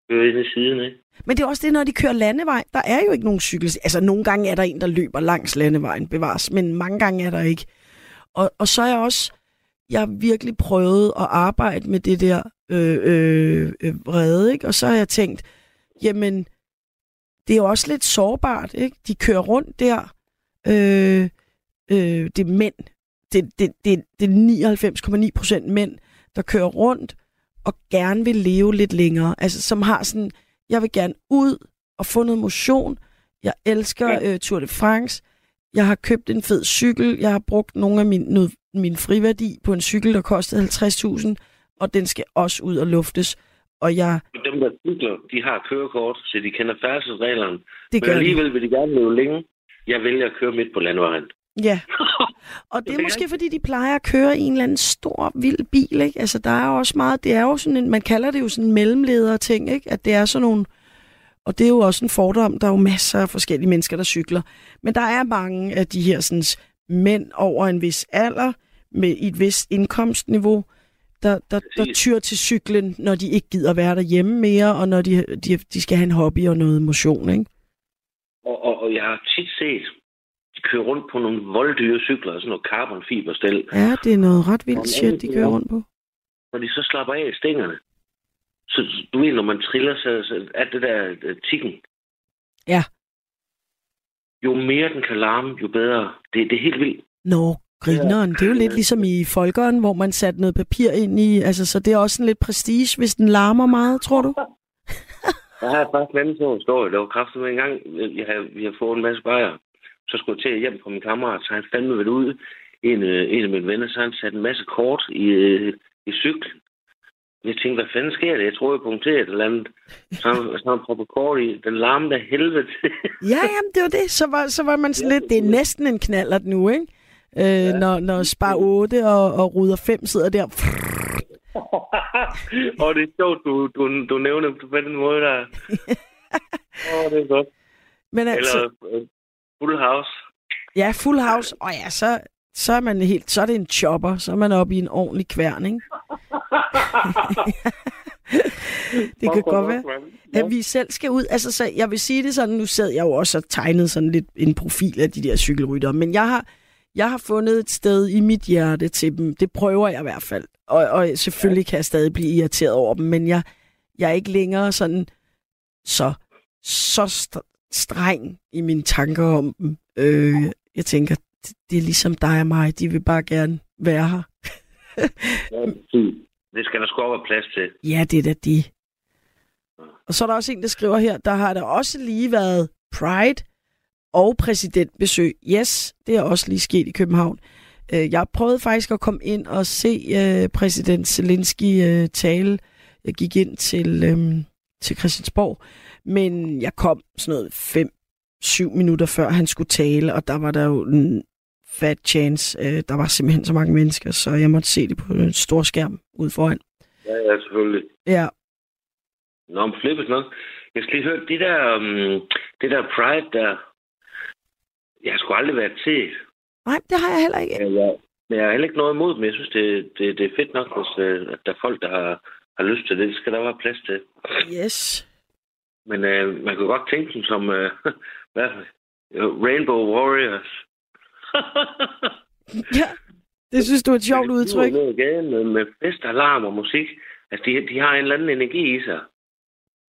køre ind i siden, ikke? Men det er også det, når de kører landevej. Der er jo ikke nogen cykel. Altså, nogle gange er der en, der løber langs landevejen, bevares. Men mange gange er der ikke. Og, og så er jeg også... Jeg har virkelig prøvet at arbejde med det der øh, øh, øh, vrede, ikke? Og så har jeg tænkt, jamen, det er jo også lidt sårbart, ikke? De kører rundt der. Øh, øh, det er mænd. Det, det, det, det er 99,9 procent mænd, der kører rundt og gerne vil leve lidt længere. Altså, som har sådan, jeg vil gerne ud og få noget motion. Jeg elsker øh, Tour de France. Jeg har købt en fed cykel. Jeg har brugt nogle af min, noget, min friværdi på en cykel, der kostede 50.000, og den skal også ud og luftes. Og jeg, Dem, der cykler, de har kørekort, så de kender færdselsreglerne. det Men gør de. alligevel vil de gerne leve længe. Jeg vælger at køre midt på landvejen. Ja. Og det er måske, fordi de plejer at køre i en eller anden stor, vild bil, ikke? Altså, der er jo også meget, det er jo sådan en, man kalder det jo sådan en mellemleder ting, ikke? At det er sådan nogle, og det er jo også en fordom, der er jo masser af forskellige mennesker, der cykler. Men der er mange af de her sådan, mænd over en vis alder, med et vist indkomstniveau, der, der, der tyr til cyklen, når de ikke gider være derhjemme mere, og når de, de, de skal have en hobby og noget motion, ikke? Og, og, og jeg har tit set, de kører rundt på nogle volddyre cykler, sådan noget carbonfiberstel, Ja, det er noget ret vildt shit, de kører er- rundt på. når de så slapper af i stængerne. Så du ved, når man triller, så, så er det der uh, tikken. Ja. Jo mere den kan larme, jo bedre. Det, det er helt vildt. Nå, grineren. Det er jo lidt ligesom i Folkeren, hvor man satte noget papir ind i. Altså, så det er også sådan lidt prestige, hvis den larmer meget, tror du? Jeg har faktisk en anden sådan historie. Der var kraftigt med en gang, jeg har, vi har fået en masse bajer. Så skulle jeg til hjem på min kammerat, så han fandme været ude. En, øh, en af mine venner, så han satte en masse kort i, øh, i cyklen. Jeg tænkte, hvad fanden sker der? Jeg troede, jeg punkterede et eller andet. Så han, så han kort i. Den larmede af helvede. Ja, jamen, det var det. Så var, så var man sådan lidt, det er næsten en knallert nu, ikke? Øh, ja. Når, når Spar 8 og, og Ruder 5 sidder der. og det er sjovt, du, du, du nævner dem på den måde der. Åh, oh, det er godt. Men altså, Eller uh, Full House. ja, Full House. Og ja, så, så er man helt, så er det en chopper. Så er man oppe i en ordentlig kværn, ikke? det kan godt være. at vi selv skal ud. Altså, så jeg vil sige det sådan, nu sad jeg jo også og tegnede sådan lidt en profil af de der cykelryttere, men jeg har, jeg har fundet et sted i mit hjerte til dem. Det prøver jeg i hvert fald. Og, og selvfølgelig kan jeg stadig blive irriteret over dem, men jeg, jeg er ikke længere sådan så, så st- streng i mine tanker om dem. Øh, jeg tænker, det, det er ligesom dig og mig, de vil bare gerne være her. Ja, præcis. det skal der sgu være plads til. Ja, det er da de. Og så er der også en, der skriver her, der har der også lige været Pride og præsidentbesøg. Yes, det er også lige sket i København. Øh, Jeg prøvede faktisk at komme ind og se øh, præsident Zelensky øh, tale. Jeg gik ind til, øh, til Christiansborg, men jeg kom sådan noget 5-7 minutter før han skulle tale, og der var der jo fat chance. Øh, Der var simpelthen så mange mennesker, så jeg måtte se det på en stor skærm ude foran. Ja, ja, selvfølgelig. Ja, Nå, men flippet nok. Jeg skal lige høre, det der, um, det der Pride der, jeg har sgu aldrig været til. nej, det har jeg heller ikke. Ja, ja. Men jeg har heller ikke noget imod dem. Jeg synes, det, det, det er fedt nok, hvis, øh, at der er folk, der har, har lyst til det. Det skal der være plads til. Yes. Men øh, man kan godt tænke dem som øh, hvad, Rainbow Warriors. Ja, det synes du er et sjovt udtryk. Ned ad gaden med, med fest, alarm og musik. Altså, de, de har en eller anden energi i sig.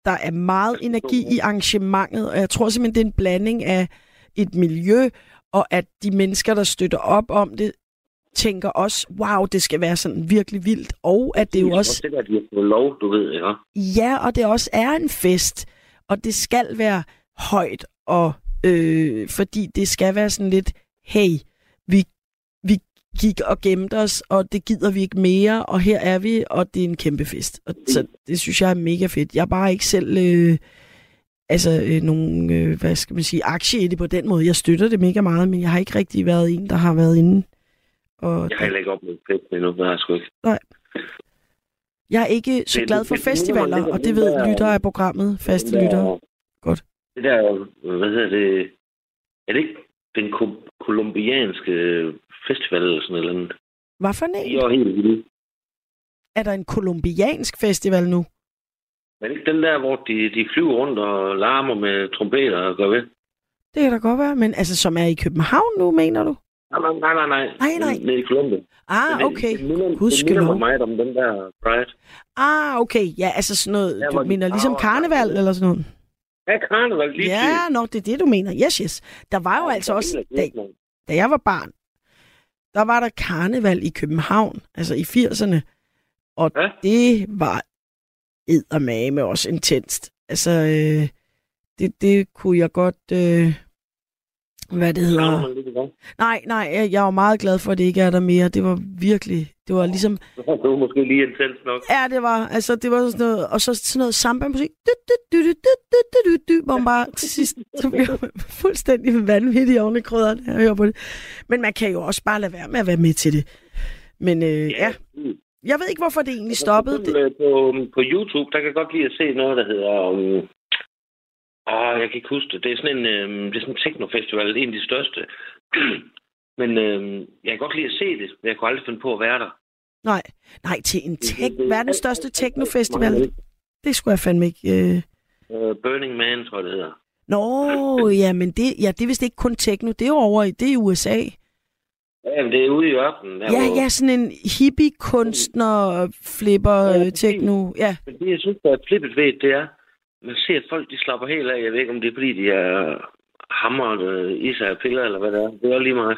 Der er meget energi i arrangementet, og jeg tror simpelthen, det er en blanding af et miljø, og at de mennesker, der støtter op om det, tænker også, wow, det skal være sådan virkelig vildt, og at det jo også, Det der, de har lov, du ved, ikke? ja, og det også er en fest, og det skal være højt, og øh, fordi det skal være sådan lidt, hey, vi, vi gik og gemte os, og det gider vi ikke mere, og her er vi, og det er en kæmpe fest. Og, så det synes jeg er mega fedt. Jeg er bare ikke selv øh, altså, øh, nogen, øh, hvad skal man sige, aktie i det på den måde. Jeg støtter det mega meget, men jeg har ikke rigtig været en, der har været inde. Og Jeg har heller ikke oplevet fest endnu, det har jeg sgu ikke. jeg er ikke så glad for festivaler, og det ved lyttere af programmet, faste lyttere. Godt. Det der, hvad hedder det, er det ikke den kolumbianske festival eller sådan noget? Hvad for en? er jo helt vilde. Er der en kolumbiansk festival nu? Men ikke den der, hvor de, de flyver rundt og larmer med trompeter og går ved? Det kan da godt være, men altså som er i København nu, mener du? Nej, nej, nej, nej. nej. Nede i Columbia. Ah, okay. Det, det minder, det Gudskelov. minder mig om den der Pride. Ah, okay. Ja, altså sådan noget, Der, du mener ligesom karneval eller sådan noget? Ja, karneval lige Ja, nå, det er det, du mener. Yes, yes. Der var jo altså også, da, da jeg var barn, der var der karneval i København, altså i 80'erne. Og Ja. det var eddermame også intenst. Altså, øh, det, det kunne jeg godt... Øh, hvad det hedder. Nej, nej, jeg er jo meget glad for, at det ikke er der mere. Det var virkelig, det var ligesom... Det var måske lige intens nok. Ja, det var, altså det var sådan noget, og så sådan noget samba-musik, hvor man bare til sidst, så bliver fuldstændig vanvittig oven i krydderne, jeg hører på det. Men man kan jo også bare lade være med at være med til det. Men øh, ja, mm. jeg ved ikke, hvorfor det egentlig stoppede. Øh, på, på YouTube, der kan godt lide at se noget, der hedder um, ah, jeg kan ikke huske det. Det er sådan en, um, det er sådan en technofestival, en af de største. Men um, jeg kan godt lide at se det, men jeg kunne aldrig finde på at være der. nej, nej, til en det- verdens største teknofestival, det skulle jeg fandme ikke... Øh... Uh, Burning Man, tror jeg, det hedder. Nå, ja, men det, ja, det er vist ikke kun techno, det er jo over i, det er i USA. Ja, men det er ude i ørkenen. Ja, hvor- ja, sådan en hippie-kunstner, flipper, Ja, øh, techno, ja. Men det, jeg synes, der er flippet ved, det er, man ser, at folk de slapper helt af. Jeg ved ikke, om det er, fordi de er hamret øh, i sig af piller, eller hvad det er. Det er lige meget.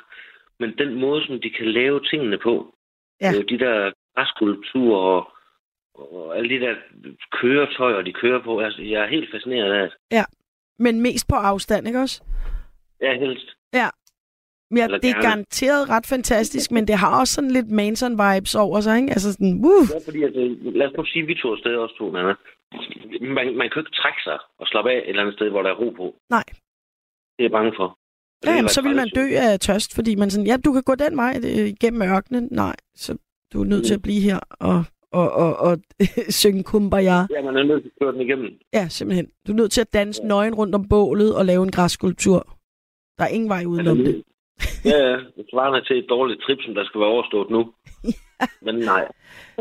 Men den måde, som de kan lave tingene på, Ja. øh, de der græskulpturer og, og alle de der køretøjer, de kører på, altså, jeg er helt fascineret af det. Men mest på afstand, ikke også? Ja, helst. Ja, Eller det er gerne. garanteret ret fantastisk, men det har også sådan lidt Manson-vibes over sig, ikke? Altså sådan, uh, Ja, fordi, altså, lad os nu sige, at vi to er afsted også to, Nana. Man, man kan jo ikke trække sig og slappe af et eller andet sted, hvor der er ro på. Nej. Det er jeg bange for. ja, jamen, så vil man dø af tørst, fordi man sådan, ja, du kan gå den vej øh, igennem ørkenen. Nej, så du er nødt til at blive her og, og, og, og synge kumbaya. Ja, man er nødt til at køre den igennem. Ja, simpelthen. Du er nødt til at danse nøgen rundt om bålet og lave en græsskulptur. Der er ingen vej udenom det. Ja, ja. Det svarer til et dårligt trip, som der skal være overstået nu. Men nej.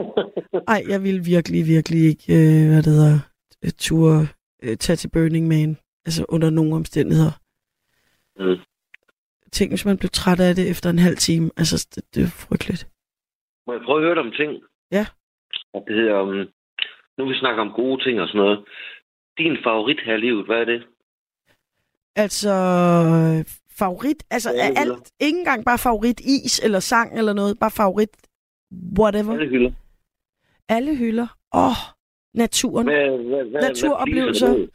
Ej, jeg vil virkelig, virkelig ikke, øh, hvad det hedder, øh, ture øh, tage til Burning Man. Altså under nogle omstændigheder. Mm. Tænk, hvis man blev træt af det efter en halv time. Altså, det, det er frygteligt. Må jeg prøve at høre dig om ting? Ja. Og det hedder, um, nu vi snakker om gode ting og sådan noget. Din favorit her i livet, hvad er det? Altså, favorit, altså Ja, er det hylder. alt, ikke engang bare favorit is eller sang eller noget, bare favorit whatever. Alle hylder. Alle hylder. Åh, oh, naturen. Hvad, hvad, hvad, Naturoplevelser. hvad?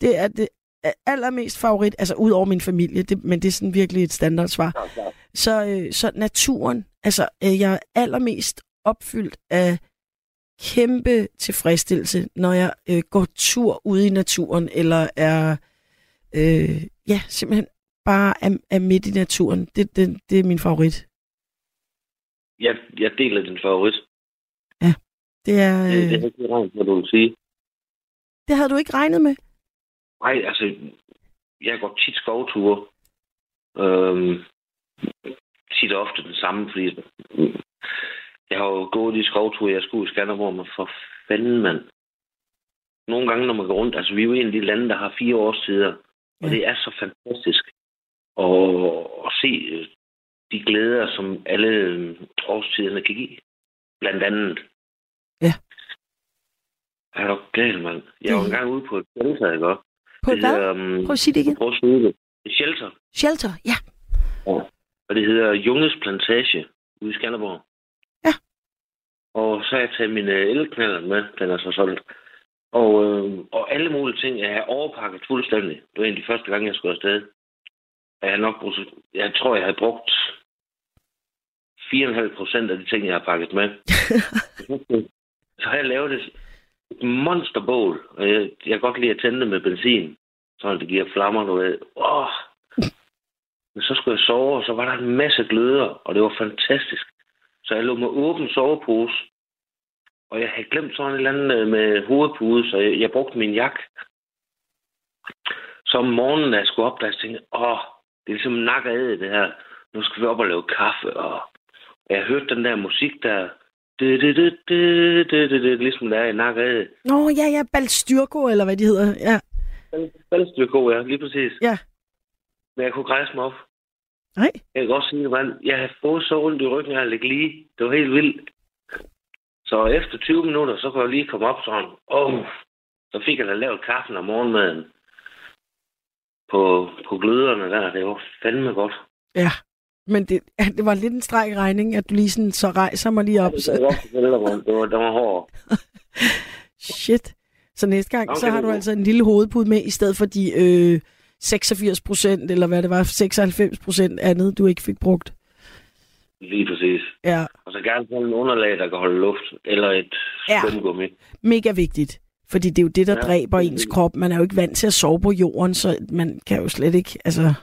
Det er det er allermest favorit, altså ud over min familie, det, men det er sådan virkelig et standardsvar. Klart, klart. Så, øh, så naturen, altså øh, jeg er allermest opfyldt af kæmpe tilfredsstillelse, når jeg øh, går tur ude i naturen, eller er, øh, ja, simpelthen bare er, er midt i naturen. Det, det, det er min favorit. Jeg, jeg deler din favorit. Det er, Øh. Det, det øh, er ikke regnet, hvad du vil sige. det havde du ikke regnet med. Nej, altså, jeg går tit skovture. Øhm, tit og ofte den samme, fordi jeg har jo gået de skovture, jeg skulle i Skanderborg, men for fanden, mand. Nogle gange, når man går rundt, altså vi er jo en af de lande, der har fire årstider, og Ja. det er så fantastisk at, at se øh, de glæder, som alle øh, årstiderne kan give. Blandt andet. Ja. Er du gal, mand? Jeg var Det- engang ude på et shelter, ikke også? På Det hvad? um, Prøv at sige det igen. Prøv at sige det. Et shelter. Shelter, ja. Og det hedder Junges Plantage ude i Skanderborg. Ja. Og så har jeg taget min øh, elknaller med, den er så solgt. Og, øh, og alle mulige ting er overpakket fuldstændig. Det var en af de første gange, jeg skulle afsted. Jeg, har nok brugt, jeg tror, jeg havde brugt 4,5 procent af de ting, jeg har pakket med. så har jeg lavet et, et monsterbål. Og jeg, jeg kan godt lide at tænde det med benzin. Så det giver flammer, du ved. Åh, men så skulle jeg sove, og så var der en masse gløder, og det var fantastisk. Så jeg lå med åben sovepose, og jeg havde glemt sådan et eller andet med hovedpude, så jeg, jeg brugte min jakke. Så om morgenen, da jeg skulle op, der jeg tænkte, åh, det er ligesom nak af det her. Nu skal vi op og lave kaffe, og jeg hørte den der musik der, det, det, det, det, det, det, det, ligesom der er i nak af Nå, ja, ja, Balstyrko, eller hvad de hedder. Ja, Balstyrko, ja, lige præcis. Ja. Men jeg kunne græse mig op. nej. Jeg kan godt sige mand. Jeg har fået så ondt i ryggen, jeg ligge lige. Det var helt vildt. Så efter 20 minutter, så kunne jeg lige komme op sådan. Åh, oh, så fik jeg da lavet kaffen om morgenmaden. På, på gløderne der. Det var fandme godt. Ja, men det, ja, det var lidt en stræk regning, at du lige sådan, så rejser mig lige op. Det Så, var det var, det var hård. shit. Så næste gang, Okay, så har det du altså en lille hovedpude med, i stedet for de øh, 86 procent, eller hvad det var, 96 procent andet, du ikke fik brugt. Lige præcis. Ja, Og så gerne sådan en underlag, der kan holde luft. Eller et Ja. skumgummi. mega vigtigt. Fordi det er jo det, der Ja, dræber det ens krop. Man er jo ikke vant til at sove på jorden, så man kan jo slet ikke, altså...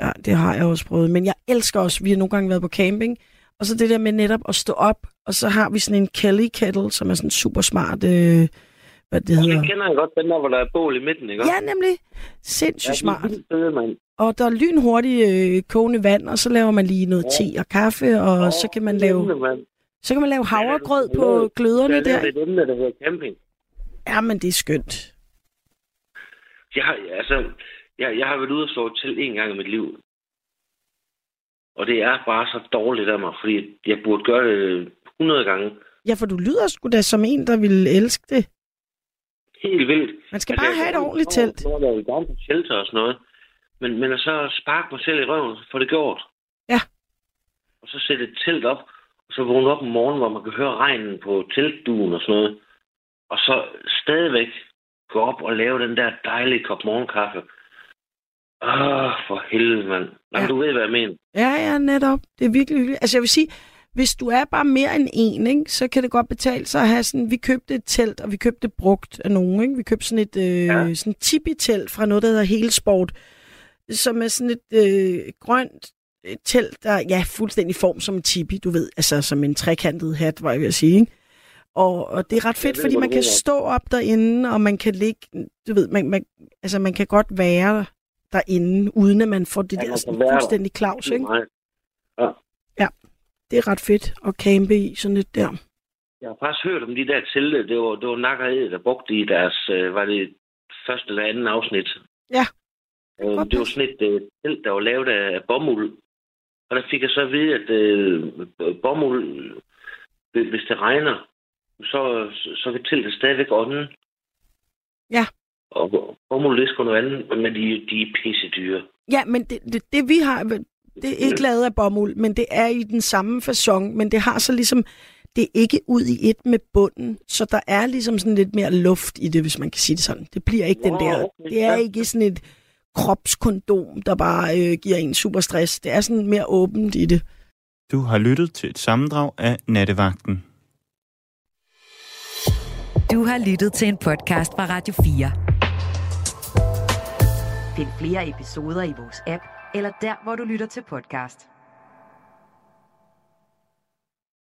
Ja, det har jeg også prøvet. Men jeg elsker også, vi har nogle gange været på camping, og så det der med netop at stå op, og så har vi sådan en Kelly Kettle, som er sådan super smart, øh, hvad det hedder. det kender jeg godt, den der, hvor der er bål i midten, ikke? Ja, nemlig. Sindssygt ja, smart. fede, mand. Og der er lynhurtigt øh, kogende vand, og så laver man lige noget te og kaffe, og Åh, så kan man lave, mand. Så kan man lave er havregrød har på lavet? gløderne Der er der. et emne, der hedder camping. Ja, men det er skønt. Jeg har, altså, jeg, jeg har været ude og slå telt en gang i mit liv. Og det er bare så dårligt af mig, fordi jeg burde gøre det 100 gange. Ja, for du lyder sgu da som en, der ville elske det. Helt vildt. Man skal Altså, bare have et ordentligt telt. Jeg vil gerne på shelter og sådan noget. Men, men så sparke mig selv i røven, for det gjort. Ja. Og så sætte et telt op, så vågne op om morgenen, hvor man kan høre regnen på teltduen og sådan noget. Og så stadigvæk gå op og lave den der dejlige kop morgenkaffe. Åh, for helvede, mand. Jamen, Ja. du ved, hvad jeg mener. Ja, ja, netop. Det er virkelig hyggeligt. Altså, jeg vil sige, hvis du er bare mere end en, ikke, så kan det godt betale sig at have sådan... Vi købte et telt, og vi købte det brugt af nogen, ikke? Vi købte sådan et øh, Ja. sådan tipi-telt fra noget, der hedder Helsport, som er sådan et øh, grønt et telt, der ja, fuldstændig form som en tipi, du ved, altså som en trekantet hat, var jeg ved at sige, ikke? Og, og det er ret fedt, ved, fordi man kan stå op derinde, og man kan ligge, du ved, man, man, altså man kan godt være derinde, uden at man får det Ja, der sådan fuldstændig klaus, ikke? Nej. Det er ret fedt at campe i sådan lidt der. Jeg har faktisk hørt om de der telte. Det var, det var Nakkerhed, der brugte i deres, øh, var det første eller anden afsnit. Ja. Øh, det var sådan et øh, telt, der var lavet af, af bomuld. Og der fik jeg så at vide, at øh, bomuld, hvis det regner, så, så, kan teltet stadigvæk ånden. Ja. Og bomuld, det er sgu noget andet, men de, de er pisse dyre. Ja, men det, det, det vi har, det er ikke lavet af bomuld, men det er i den samme façon, men det har så ligesom, det er ikke ud i et med bunden, så der er ligesom sådan lidt mere luft i det, hvis man kan sige det sådan. Det bliver ikke den Nå, der, okay, det er ikke sådan et kropskondom, der bare øh, giver en super stress. Det er sådan mere åbent i det. Du har lyttet til et sammendrag af Nattevagten. Du har lyttet til en podcast fra Radio 4. Find flere episoder i vores app, eller der, hvor du lytter til podcast.